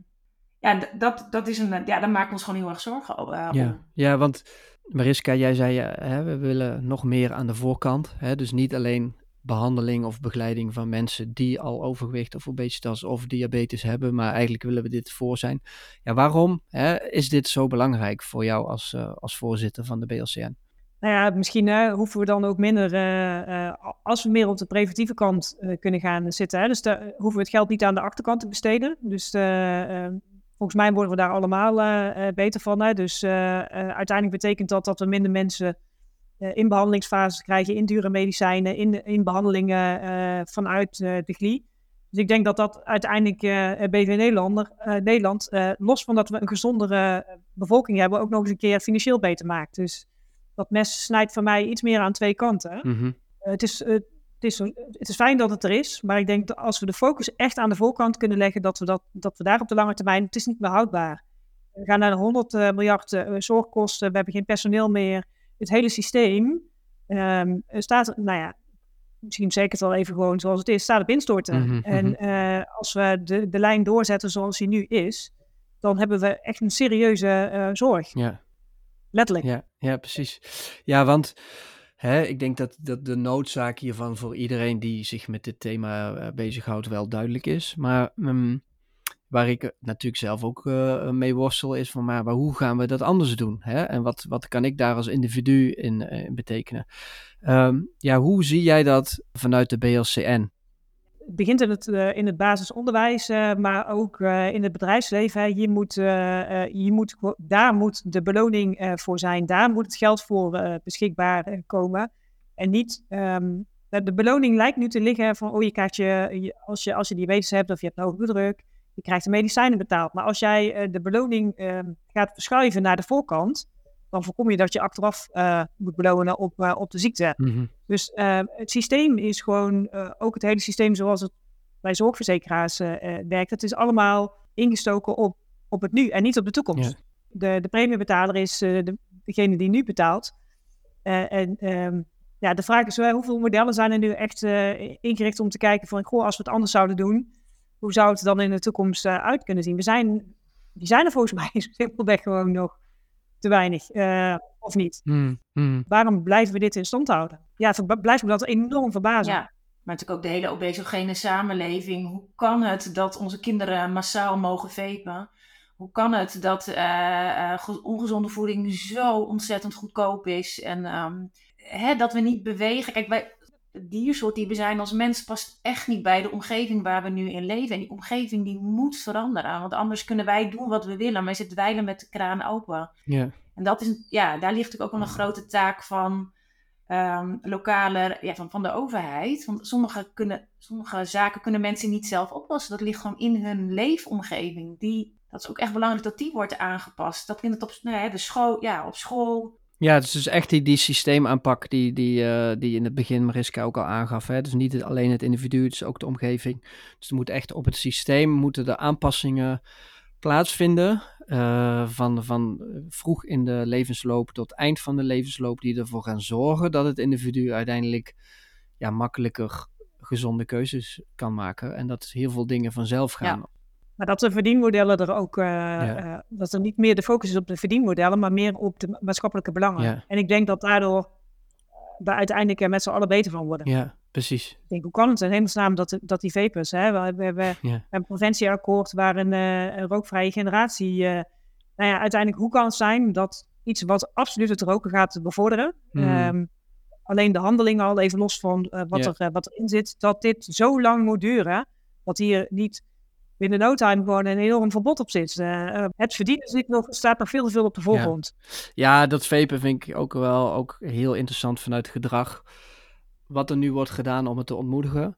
[SPEAKER 2] ja, dat, dat is een, ja, daar maken we ons gewoon heel erg zorgen over. eh,
[SPEAKER 1] Ja, ja want Mariska, jij zei, hè, we willen nog meer aan de voorkant. Hè, dus niet alleen behandeling of begeleiding van mensen die al overgewicht of obesitas of diabetes hebben, maar eigenlijk willen we dit voor zijn. Ja, waarom hè, is dit zo belangrijk voor jou als, uh, als voorzitter van de BLCN?
[SPEAKER 3] Nou ja, misschien uh, hoeven we dan ook minder, uh, als we meer op de preventieve kant kunnen gaan zitten. Hè, dus daar hoeven we het geld niet aan de achterkant te besteden. Dus volgens mij worden we daar allemaal beter van. Hè. Dus uiteindelijk betekent dat dat we minder mensen in behandelingsfases krijgen, in dure medicijnen, in, in behandelingen vanuit de GLI. Dus ik denk dat dat uiteindelijk BV Nederlander, Nederland, los van dat we een gezondere bevolking hebben, ook nog eens een keer financieel beter maakt. Dus dat mes snijdt voor mij iets meer aan twee kanten.
[SPEAKER 1] Mhm.
[SPEAKER 3] Eh, het, is, het, is, het is fijn dat het er is, maar ik denk dat als we de focus echt aan de voorkant kunnen leggen, dat we, dat, dat we daar op de lange termijn, het is niet meer houdbaar. We gaan naar de 100 uh, miljard zorgkosten, we hebben geen personeel meer. Het hele systeem um, staat, nou ja, misschien zeker het wel even gewoon zoals het is, staat op instorten.
[SPEAKER 1] Mhm,
[SPEAKER 3] en
[SPEAKER 1] mhm.
[SPEAKER 3] als we de, de lijn doorzetten zoals die nu is, dan hebben we echt een serieuze zorg.
[SPEAKER 1] Ja.
[SPEAKER 3] Letterlijk.
[SPEAKER 1] Ja, ja precies. Ja, want hè, ik denk dat, dat de noodzaak hiervan voor iedereen die zich met dit thema uh, bezighoudt wel duidelijk is. Maar um, waar ik natuurlijk zelf ook uh, mee worstel is van, maar, hoe gaan we dat anders doen? Hè? En wat, wat kan ik daar als individu in, in betekenen? Um, ja, hoe zie jij dat vanuit de BLCN?
[SPEAKER 3] Het begint in het, in het basisonderwijs, maar ook in het bedrijfsleven. Je moet, je moet, daar moet de beloning voor zijn, daar moet het geld voor beschikbaar komen. En niet, um, de beloning lijkt nu te liggen van, oh je krijgt je, als, je, als je hebt of je hebt hoge bloeddruk, je krijgt de medicijnen betaald. Maar als jij de beloning ehm, gaat verschuiven naar de voorkant, dan voorkom je dat je achteraf uh, moet belonen op, uh, op de ziekte.
[SPEAKER 1] Mm -hmm.
[SPEAKER 3] Dus uh, het systeem is gewoon, ook het hele systeem zoals het bij zorgverzekeraars werkt, het is allemaal ingestoken op, op het nu en niet op de toekomst.
[SPEAKER 1] Ja.
[SPEAKER 3] De, de premiebetaler is de, degene die nu betaalt. en um, ja, de vraag is hoeveel modellen zijn er nu echt ingericht om te kijken van, goh, als we het anders zouden doen, hoe zou het dan in de toekomst uit kunnen zien? We zijn, die zijn er volgens mij simpelweg gewoon nog te weinig, uh, of niet?
[SPEAKER 1] Mm, mm.
[SPEAKER 3] Waarom blijven we dit in stand houden? Ja, het blijft me dat enorm verbazen.
[SPEAKER 2] Ja, maar natuurlijk ook de hele obesogene samenleving. Hoe kan het dat onze kinderen massaal mogen vapen? Hoe kan het dat uh, uh, ongezonde voeding zo ontzettend goedkoop is? En um, hè, dat we niet bewegen. Kijk, wij, diersoort die we zijn als mens past echt niet bij de omgeving waar we nu in leven. En die omgeving die moet veranderen. Want anders kunnen wij doen wat we willen, maar zitten dweilen met de kraan open.
[SPEAKER 1] Ja.
[SPEAKER 2] En dat is, ja, daar ligt ook wel een grote taak van um, lokale, ja, van, van de overheid. Want sommige, kunnen, sommige zaken kunnen mensen niet zelf oplossen. Dat ligt gewoon in hun leefomgeving. Die, dat is ook echt belangrijk dat die wordt aangepast. Dat vindt het op, nou ja, de school, ja, op school,
[SPEAKER 1] ja, het is dus echt die, die systeemaanpak die, die, uh, die in het begin Mariska ook al aangaf. Hè? Dus niet alleen het individu, het is ook de omgeving. Dus er moet echt op het systeem moeten de aanpassingen plaatsvinden. Uh, van, van vroeg in de levensloop tot eind van de levensloop, die ervoor gaan zorgen dat het individu uiteindelijk ja, makkelijker gezonde keuzes kan maken. En dat heel veel dingen vanzelf gaan.
[SPEAKER 3] Ja. Maar dat de verdienmodellen er ook, uh, ja. uh, dat er niet meer de focus is op de verdienmodellen, maar meer op de maatschappelijke belangen.
[SPEAKER 1] Ja.
[SPEAKER 3] En ik denk dat daardoor we uiteindelijk er met z'n allen beter van worden.
[SPEAKER 1] Ja, precies.
[SPEAKER 3] Ik denk, hoe kan het in hemelsnaam dat, dat die vapers, hè, we, we, we
[SPEAKER 1] ja.
[SPEAKER 3] hebben een preventieakkoord waar een, uh, een rookvrije generatie, nou ja, uiteindelijk hoe kan het zijn dat iets wat absoluut het roken gaat bevorderen,
[SPEAKER 1] Mm.
[SPEAKER 3] um, alleen de handelingen al even los van wat, er, wat erin zit, dat dit zo lang moet duren, dat hier niet binnen no time gewoon een enorm verbod op zit. Uh, het verdienen zit nog, staat nog veel te veel op de voorgrond.
[SPEAKER 1] Ja. ja, dat vapen vind ik ook wel ook heel interessant vanuit gedrag. Wat er nu wordt gedaan om het te ontmoedigen.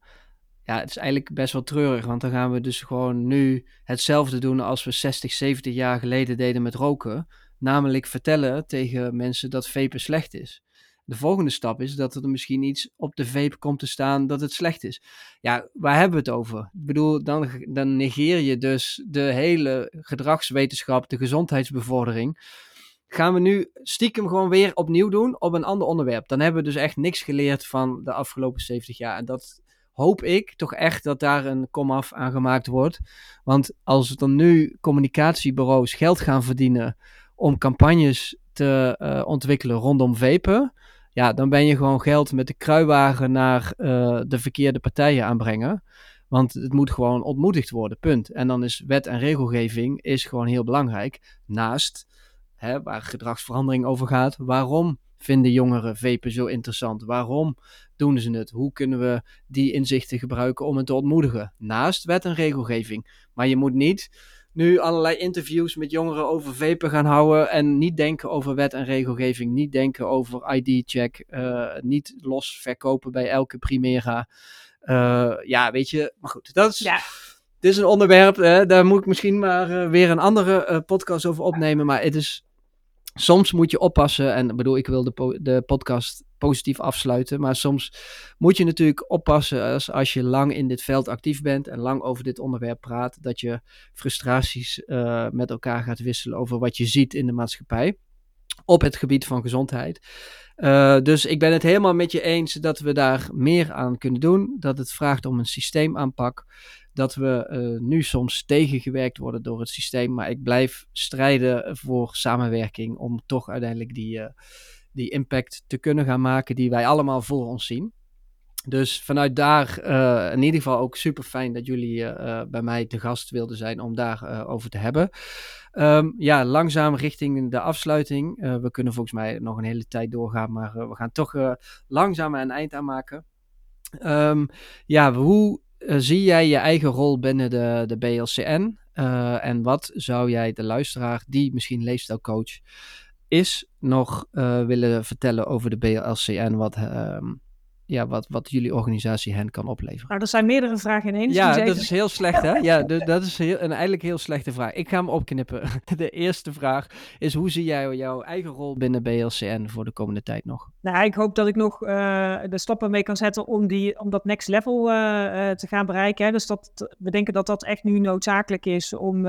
[SPEAKER 1] Ja, het is eigenlijk best wel treurig, want dan gaan we dus gewoon nu hetzelfde doen als we 60, 70 jaar geleden deden met roken. Namelijk vertellen tegen mensen dat vapen slecht is. De volgende stap is dat er misschien iets op de vape komt te staan dat het slecht is. Ja, waar hebben we het over? Ik bedoel, dan, dan negeer je dus de hele gedragswetenschap, de gezondheidsbevordering. Gaan we nu stiekem gewoon weer opnieuw doen op een ander onderwerp? Dan hebben we dus echt niks geleerd van de afgelopen 70 jaar. En dat hoop ik toch echt dat daar een komaf aan gemaakt wordt. Want als dan nu communicatiebureaus geld gaan verdienen om campagnes te ontwikkelen rondom vapen, ja, dan ben je gewoon geld met de kruiwagen naar de verkeerde partijen aanbrengen. Want het moet gewoon ontmoedigd worden, punt. En dan is wet en regelgeving is gewoon heel belangrijk. Naast hè, waar gedragsverandering over gaat, waarom vinden jongeren vapen zo interessant? Waarom doen ze het? Hoe kunnen we die inzichten gebruiken om het te ontmoedigen? Naast wet en regelgeving. Maar je moet niet nu allerlei interviews met jongeren over vapen gaan houden en niet denken over wet en regelgeving, niet denken over ID-check, uh, eh, niet los verkopen bij elke Primera. Uh, ja, weet je, maar goed, dat is... Ja. Dit is een onderwerp, hè, daar moet ik misschien maar uh, weer een andere podcast over opnemen. Maar het is soms moet je oppassen. En ik bedoel, ik wil de, de podcast positief afsluiten. Maar soms moet je natuurlijk oppassen als, als je lang in dit veld actief bent en lang over dit onderwerp praat. Dat je frustraties uh, met elkaar gaat wisselen over wat je ziet in de maatschappij. Op het gebied van gezondheid. Uh, dus ik ben het helemaal met je eens dat we daar meer aan kunnen doen. Dat het vraagt om een systeemaanpak dat we uh, nu soms tegengewerkt worden door het systeem. Maar ik blijf strijden voor samenwerking om toch uiteindelijk die, die impact te kunnen gaan maken die wij allemaal voor ons zien. Dus vanuit daar uh, in ieder geval ook super fijn dat jullie bij mij te gast wilden zijn om daar over te hebben. Um, ja, langzaam richting de afsluiting. we kunnen volgens mij nog een hele tijd doorgaan, maar we gaan toch langzaam een eind aan maken. Um, ja, hoe zie jij je eigen rol binnen de, de BLCN? Eh, en wat zou jij de luisteraar, die misschien leefstijlcoach is, nog uh, willen vertellen over de BLCN? Wat, ehm, ja, wat, wat jullie organisatie hen kan opleveren?
[SPEAKER 3] Nou, er zijn meerdere vragen in één.
[SPEAKER 1] Dus ja, dat is heel slecht, hè? Ja, dat is heel, een eigenlijk heel slechte vraag. Ik ga hem opknippen. De eerste vraag is: hoe zie jij jouw eigen rol binnen BLCN voor de komende tijd nog?
[SPEAKER 3] Nou, ik hoop dat ik nog uh, de stappen mee kan zetten om, die, om dat next level uh, uh, te gaan bereiken. Hè. Dus dat, we denken dat dat echt nu noodzakelijk is om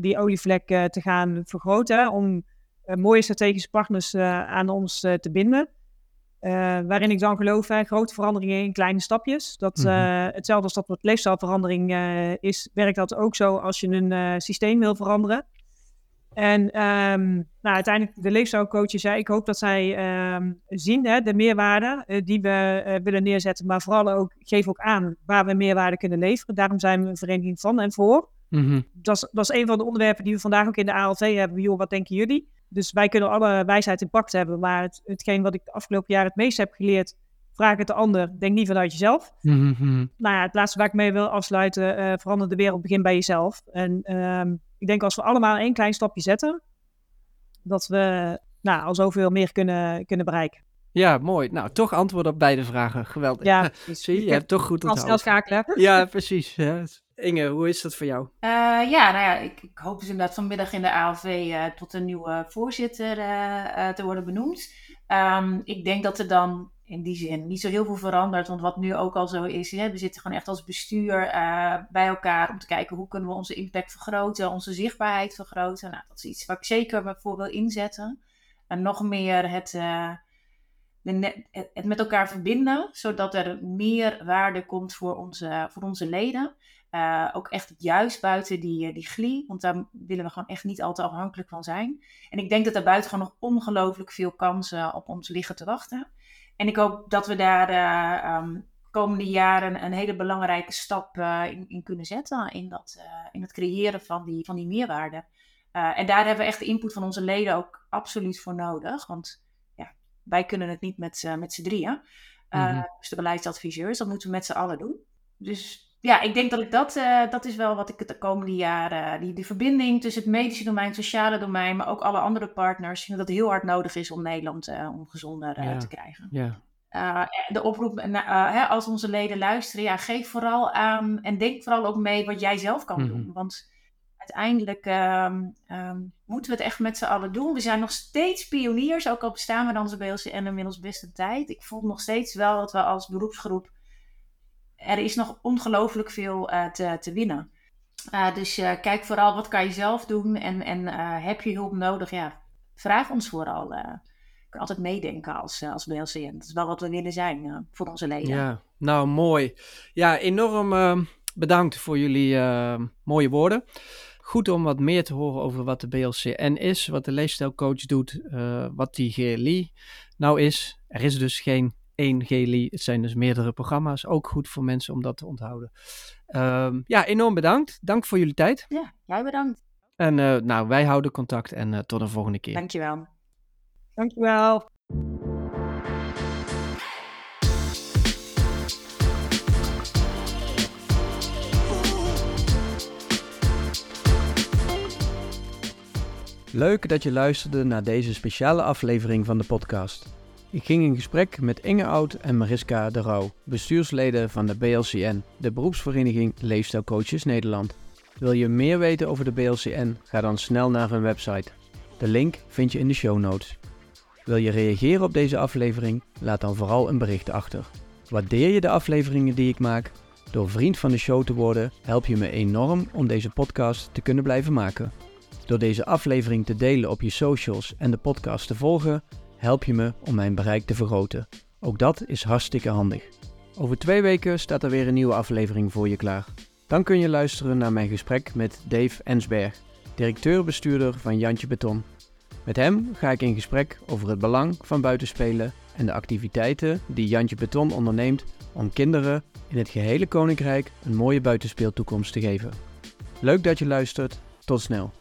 [SPEAKER 3] die olievlek te gaan vergroten. Om mooie strategische partners aan ons te binden. Waarin ik dan geloof, hè, grote veranderingen in kleine stapjes. Dat, uh, hetzelfde als dat wat leefstijlverandering is, werkt dat ook zo als je een systeem wil veranderen. En um, nou, uiteindelijk, de leefstijlcoach zei, ik hoop dat zij um, zien hè, de meerwaarde die we willen neerzetten, maar vooral ook, geef ook aan waar we meerwaarde kunnen leveren. Daarom zijn we een vereniging van en voor. Mm -hmm. dat, is, dat is een van de onderwerpen die we vandaag ook in de ALV hebben. Joh, wat denken jullie? Dus wij kunnen alle wijsheid in pact hebben. Maar het, hetgeen wat ik de afgelopen jaar het meest heb geleerd, vraag het de ander. Denk niet vanuit jezelf. Mm-hmm. Nou ja, het laatste waar ik mee wil afsluiten, uh, verander de wereld, begin bij jezelf. En uh, ik denk als we allemaal één klein stapje zetten, dat we nou, al zoveel meer kunnen, kunnen bereiken.
[SPEAKER 1] Ja, mooi. Nou, toch antwoord op beide vragen. Geweldig. Ja, zie je, je hebt toch goed onthouden.
[SPEAKER 3] Als schakelen.
[SPEAKER 1] Ja, precies. Ja. Inge, hoe is dat voor jou?
[SPEAKER 2] Uh, ja, nou ja, ik, ik, hoop dus inderdaad vanmiddag in de ALV eh, tot een nieuwe voorzitter uh, te worden benoemd. Um, ik denk dat er dan in die zin niet zo heel veel verandert. Want wat nu ook al zo is, hè, we zitten gewoon echt als bestuur bij elkaar om te kijken hoe kunnen we onze impact vergroten, onze zichtbaarheid vergroten. Nou, dat is iets waar ik zeker voor wil inzetten. En nog meer het het met elkaar verbinden, zodat er meer waarde komt voor onze, voor onze leden. Uh, ook echt juist buiten die, eh, die glie, want daar willen we gewoon echt niet al te afhankelijk van zijn. En ik denk dat daar buiten gewoon nog ongelooflijk veel kansen op ons liggen te wachten. En ik hoop dat we daar uh, um, komende jaren een hele belangrijke stap uh, in, in, kunnen zetten in, dat, in het creëren van die, van die meerwaarde. en daar hebben we echt de input van onze leden ook absoluut voor nodig, want ja, wij kunnen het niet met, met z'n drieën. Mm Dus de beleidsadviseurs, dat moeten we met z'n allen doen. Dus ja, ik denk dat ik dat, uh, dat is wel wat ik het de komende jaren, die, die verbinding tussen het medische domein, het sociale domein, maar ook alle andere partners, dat het heel hard nodig is om Nederland uh, om gezonder te krijgen. Ja. de oproep, hè, als onze leden luisteren, ja, geef vooral aan en denk vooral ook mee wat jij zelf kan doen. Mhm. Want uiteindelijk um, um, moeten we het echt met z'n allen doen. We zijn nog steeds pioniers, ook al bestaan we dan onze BLCN inmiddels beste tijd. Ik voel nog steeds wel dat we als beroepsgroep er is nog ongelooflijk veel uh, te, te winnen. Uh, dus uh, kijk vooral wat kan je zelf doen en, en heb je hulp nodig? Ja, vraag ons vooral. je kan altijd meedenken als, als BLCN. Dat is wel wat we willen zijn voor onze leden.
[SPEAKER 1] Ja, nou mooi. Ja, enorm bedankt voor jullie mooie woorden. goed om wat meer te horen over wat de BLCN is, wat de leefstijlcoach doet, wat die GLI nou is. Er is dus geen één GLI, het zijn dus meerdere programma's. Ook goed voor mensen om dat te onthouden. Um, ja, enorm bedankt. Dank voor jullie tijd.
[SPEAKER 2] Ja, jij bedankt.
[SPEAKER 1] En uh, nou, wij houden contact en uh, tot een volgende keer.
[SPEAKER 2] Dankjewel.
[SPEAKER 3] Dankjewel.
[SPEAKER 1] Leuk dat je luisterde naar deze speciale aflevering van de podcast. Ik ging in gesprek met Inge Oud en Mariska de Rauw, bestuursleden van de BLCN, de beroepsvereniging Leefstijlcoaches Nederland. Wil je meer weten over de BLCN? Ga dan snel naar hun website. De link vind je in de show notes. Wil je reageren op deze aflevering? Laat dan vooral een bericht achter. Waardeer je de afleveringen die ik maak? Door vriend van de show te worden help je me enorm om deze podcast te kunnen blijven maken. Door deze aflevering te delen op je socials en de podcast te volgen, help je me om mijn bereik te vergroten. Ook dat is hartstikke handig. Over twee weken staat er weer een nieuwe aflevering voor je klaar. Dan kun je luisteren naar mijn gesprek met Dave Ensberg, directeur-bestuurder van Jantje Beton. Met hem ga ik in gesprek over het belang van buitenspelen en de activiteiten die Jantje Beton onderneemt om kinderen in het gehele koninkrijk een mooie buitenspeeltoekomst te geven. Leuk dat je luistert. Tot snel.